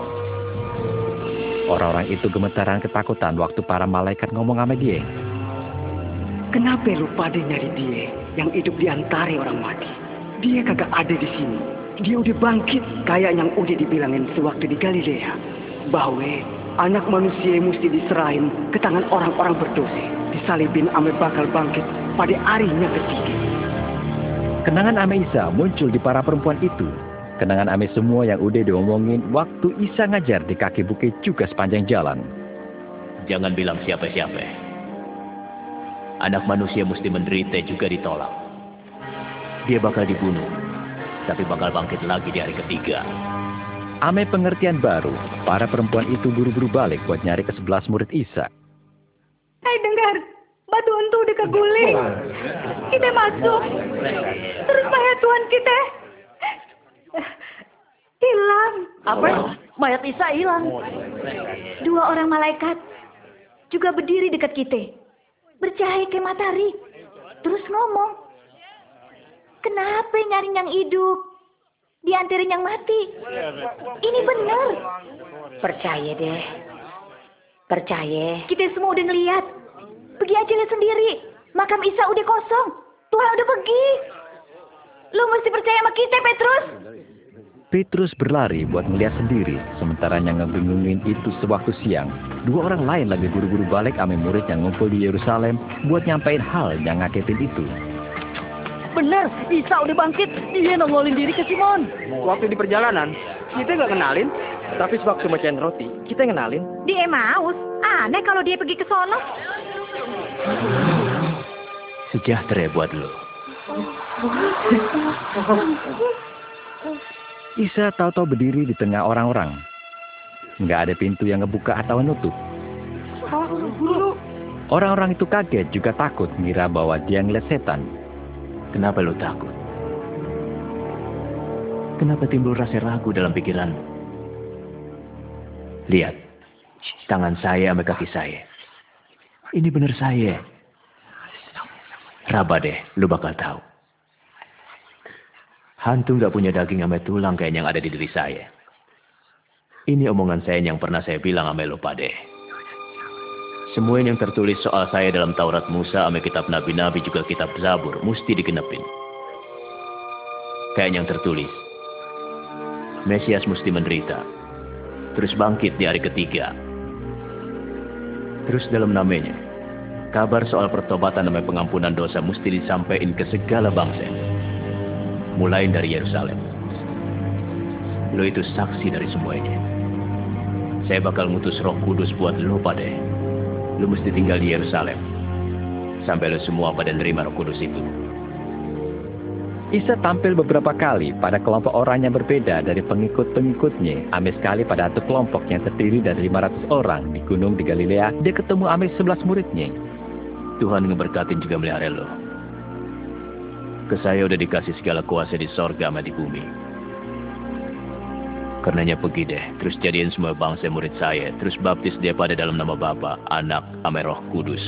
Orang-orang itu gemetaran ketakutan waktu para malaikat ngomong sama dia. Kenapa lu pada nyari dia yang hidup di antara orang mati? Dia kagak ada di sini. Dia udah bangkit kayak yang udah dibilangin sewaktu di Galilea. Bahwa anak manusia mesti diserahin ke tangan orang-orang berdosa. Disalibin ame bakal bangkit pada harinya ketiga. Kenangan ame Isa muncul di para perempuan itu. Kenangan ame semua yang udah diomongin waktu Isa ngajar di kaki bukit juga sepanjang jalan. Jangan bilang siapa-siapa. Anak manusia mesti menderita juga ditolak. Dia bakal dibunuh, tapi bakal bangkit lagi di hari ketiga. Ame pengertian baru, para perempuan itu buru-buru balik buat nyari ke sebelas murid Isa. Hai dengar, batu untu udah keguling. Kita masuk. Terus mayat Tuhan kita hilang. Apa? Mayat Isa hilang. Dua orang malaikat juga berdiri dekat kita. Bercahaya kayak matahari. Terus ngomong. Kenapa nyari yang hidup? Diantarin yang mati. Ini benar. Percaya deh. Percaya. Kita semua udah ngeliat. Pergi aja lihat sendiri. Makam Isa udah kosong. Tuhan udah pergi. Lu mesti percaya sama kita, Petrus. Petrus berlari buat melihat sendiri, sementara yang ngebingungin itu sewaktu siang. Dua orang lain lagi buru-buru balik ame murid yang ngumpul di Yerusalem buat nyampein hal yang ngagetin itu. Bener, Isa udah bangkit. Dia nongolin diri ke Simon. Waktu di perjalanan, kita nggak kenalin. Tapi sewaktu bacain roti, kita kenalin. Di Emmaus. Aneh kalau dia pergi ke sono. Sejahtera buat lo. Isa tahu-tahu berdiri di tengah orang-orang. Nggak ada pintu yang ngebuka atau nutup. Orang-orang itu kaget juga takut ngira bahwa dia ngeliat setan. Kenapa lo takut? Kenapa timbul rasa ragu dalam pikiranmu? Lihat, tangan saya sama kaki saya. Ini benar saya. Raba deh, lu bakal tahu. Hantu nggak punya daging sama tulang kayak yang ada di diri saya. Ini omongan saya yang pernah saya bilang sama lo pade. Semua yang tertulis soal saya dalam Taurat Musa sama kitab Nabi-Nabi juga kitab Zabur mesti digenepin. Kayak yang tertulis. Mesias mesti menderita. Terus bangkit di hari ketiga. Terus dalam namanya, kabar soal pertobatan dan pengampunan dosa mesti disampaikan ke segala bangsa mulai dari Yerusalem. Lo itu saksi dari semuanya. Saya bakal ngutus roh kudus buat lo pada. Lo mesti tinggal di Yerusalem. Sampai lo semua pada nerima roh kudus itu. Isa tampil beberapa kali pada kelompok orang yang berbeda dari pengikut-pengikutnya. Ame sekali pada satu kelompok yang terdiri dari 500 orang di gunung di Galilea, dia ketemu Ame 11 muridnya. Tuhan ngeberkatin juga melihara lo. Ke saya udah dikasih segala kuasa di sorga sama di bumi. Karenanya pergi deh, terus jadiin semua bangsa murid saya, terus baptis dia pada dalam nama Bapa, Anak, sama Roh Kudus.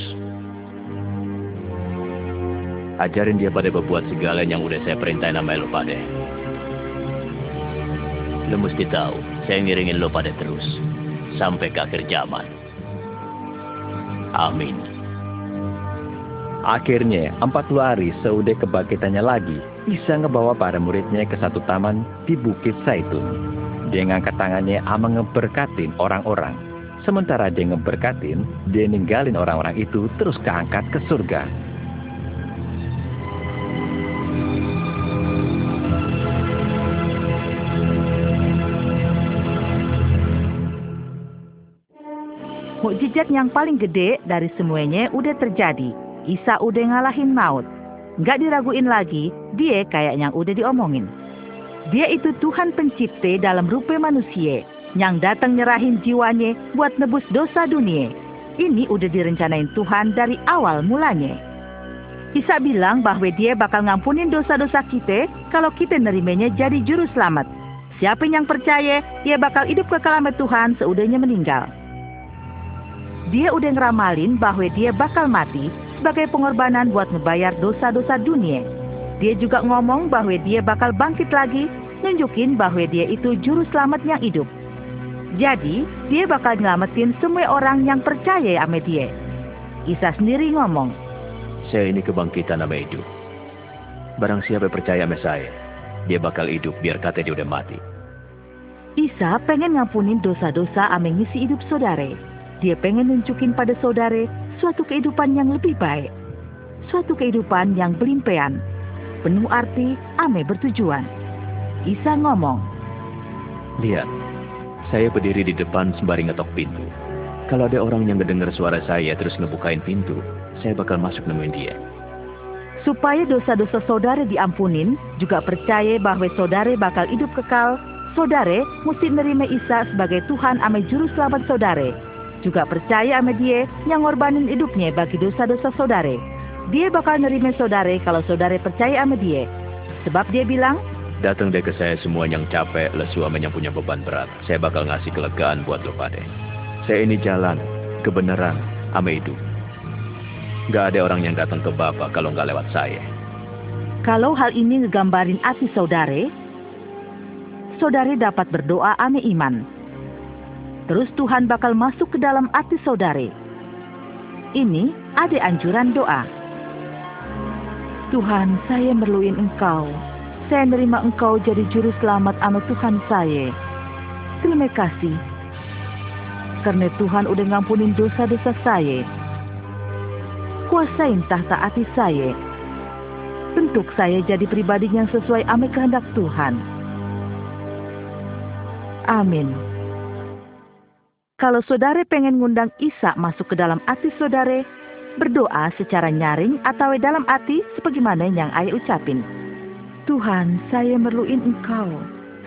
Ajarin dia pada berbuat segala yang udah saya perintahin sama lo pada. Lo mesti tahu, saya ngiringin lo pada terus, sampai ke akhir zaman. Amin. Akhirnya, 40 hari seudah kebangkitannya lagi, Isa ngebawa para muridnya ke satu taman di Bukit Zaitun. Dia ngangkat tangannya ama ngeberkatin orang-orang. Sementara dia ngeberkatin, dia ninggalin orang-orang itu terus keangkat ke surga. Mukjizat yang paling gede dari semuanya udah terjadi. Isa udah ngalahin maut. Nggak diraguin lagi, dia kayak yang udah diomongin. Dia itu Tuhan pencipta dalam rupa manusia, yang datang nyerahin jiwanya buat nebus dosa dunia. Ini udah direncanain Tuhan dari awal mulanya. Isa bilang bahwa dia bakal ngampunin dosa-dosa kita kalau kita nerimanya jadi juru selamat. Siapa yang percaya, dia bakal hidup kekal sama Tuhan seudahnya meninggal. Dia udah ngeramalin bahwa dia bakal mati sebagai pengorbanan buat ngebayar dosa-dosa dunia. Dia juga ngomong bahwa dia bakal bangkit lagi, nunjukin bahwa dia itu juru selamat yang hidup. Jadi, dia bakal nyelamatin semua orang yang percaya sama dia. Isa sendiri ngomong, Saya ini kebangkitan sama hidup. Barang siapa percaya sama saya, dia bakal hidup biar kata dia udah mati. Isa pengen ngampunin dosa-dosa sama ngisi hidup saudara. Dia pengen nunjukin pada saudara suatu kehidupan yang lebih baik. suatu kehidupan yang belimpean, penuh arti, ame bertujuan. Isa ngomong, Lihat, saya berdiri di depan sembari ngetok pintu. Kalau ada orang yang ngedenger suara saya terus ngebukain pintu, saya bakal masuk nemuin dia. supaya dosa-dosa saudara diampunin, juga percaya bahwa saudara bakal hidup kekal, saudara mesti nerima Isa sebagai Tuhan ame juru selamat saudara. Juga percaya ame dia yang ngorbanin hidupnya bagi dosa-dosa saudara. Dia bakal nerima saudara kalau saudara percaya ame dia. Sebab dia bilang, Datang deh ke saya semua yang capek, lesu, sama yang punya beban berat. Saya bakal ngasih kelegaan buat lo pada. Saya ini jalan, kebenaran, ame hidup. Gak ada orang yang datang ke Bapak kalau nggak lewat saya. kalau hal ini ngegambarin hati saudara, saudara dapat berdoa ame iman. Terus Tuhan bakal masuk ke dalam hati saudara. Ini ada anjuran doa. Tuhan, saya merluin Engkau. Saya nerima Engkau jadi juru selamat ame Tuhan saya. Terima kasih. Karena Tuhan udah ngampunin dosa-dosa saya. Kuasain tahta hati saya. Bentuk saya jadi pribadi yang sesuai ame kehendak Tuhan. Amin. Kalau saudara pengen ngundang Isa masuk ke dalam hati saudara, berdoa secara nyaring atau dalam hati sebagaimana yang ayah ucapin. Tuhan, saya merluin Engkau.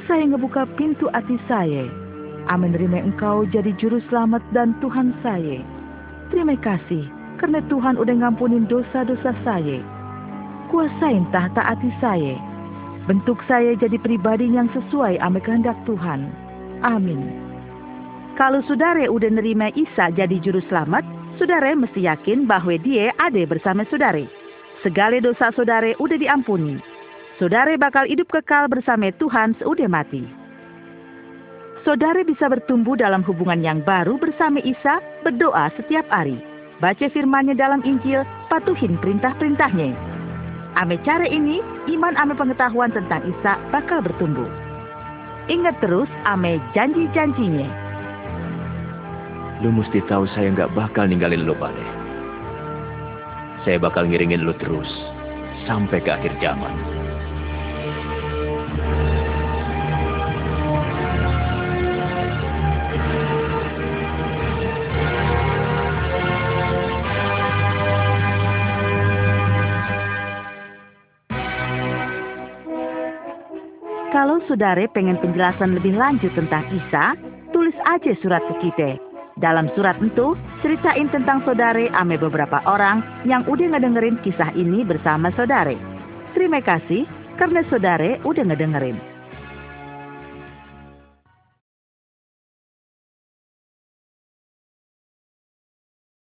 Saya ngebuka pintu hati saya. Amin nerima Engkau jadi juru selamat dan Tuhan saya. Terima kasih, karena Tuhan udah ngampunin dosa-dosa saya. Kuasain tahta hati saya. Bentuk saya jadi pribadi yang sesuai ame kehendak Tuhan. Amin. Kalau saudara udah nerima Isa jadi juru selamat, saudara mesti yakin bahwa dia ada bersama saudara. Segala dosa saudara udah diampuni. Saudara bakal hidup kekal bersama Tuhan seudah mati. Saudara bisa bertumbuh dalam hubungan yang baru bersama Isa, berdoa setiap hari. Baca firmannya dalam Injil, patuhin perintah-perintahnya. Ame cara ini, iman ame pengetahuan tentang Isa bakal bertumbuh. Ingat terus ame janji-janjinya. Lu mesti tahu saya nggak bakal ninggalin lu pada. Saya bakal ngiringin lu terus sampai ke akhir zaman. Kalau saudara pengen penjelasan lebih lanjut tentang Isa, tulis aja surat ke kita. Dalam surat itu, ceritain tentang saudara ame beberapa orang yang udah ngedengerin kisah ini bersama saudara. Terima kasih karena saudara udah ngedengerin.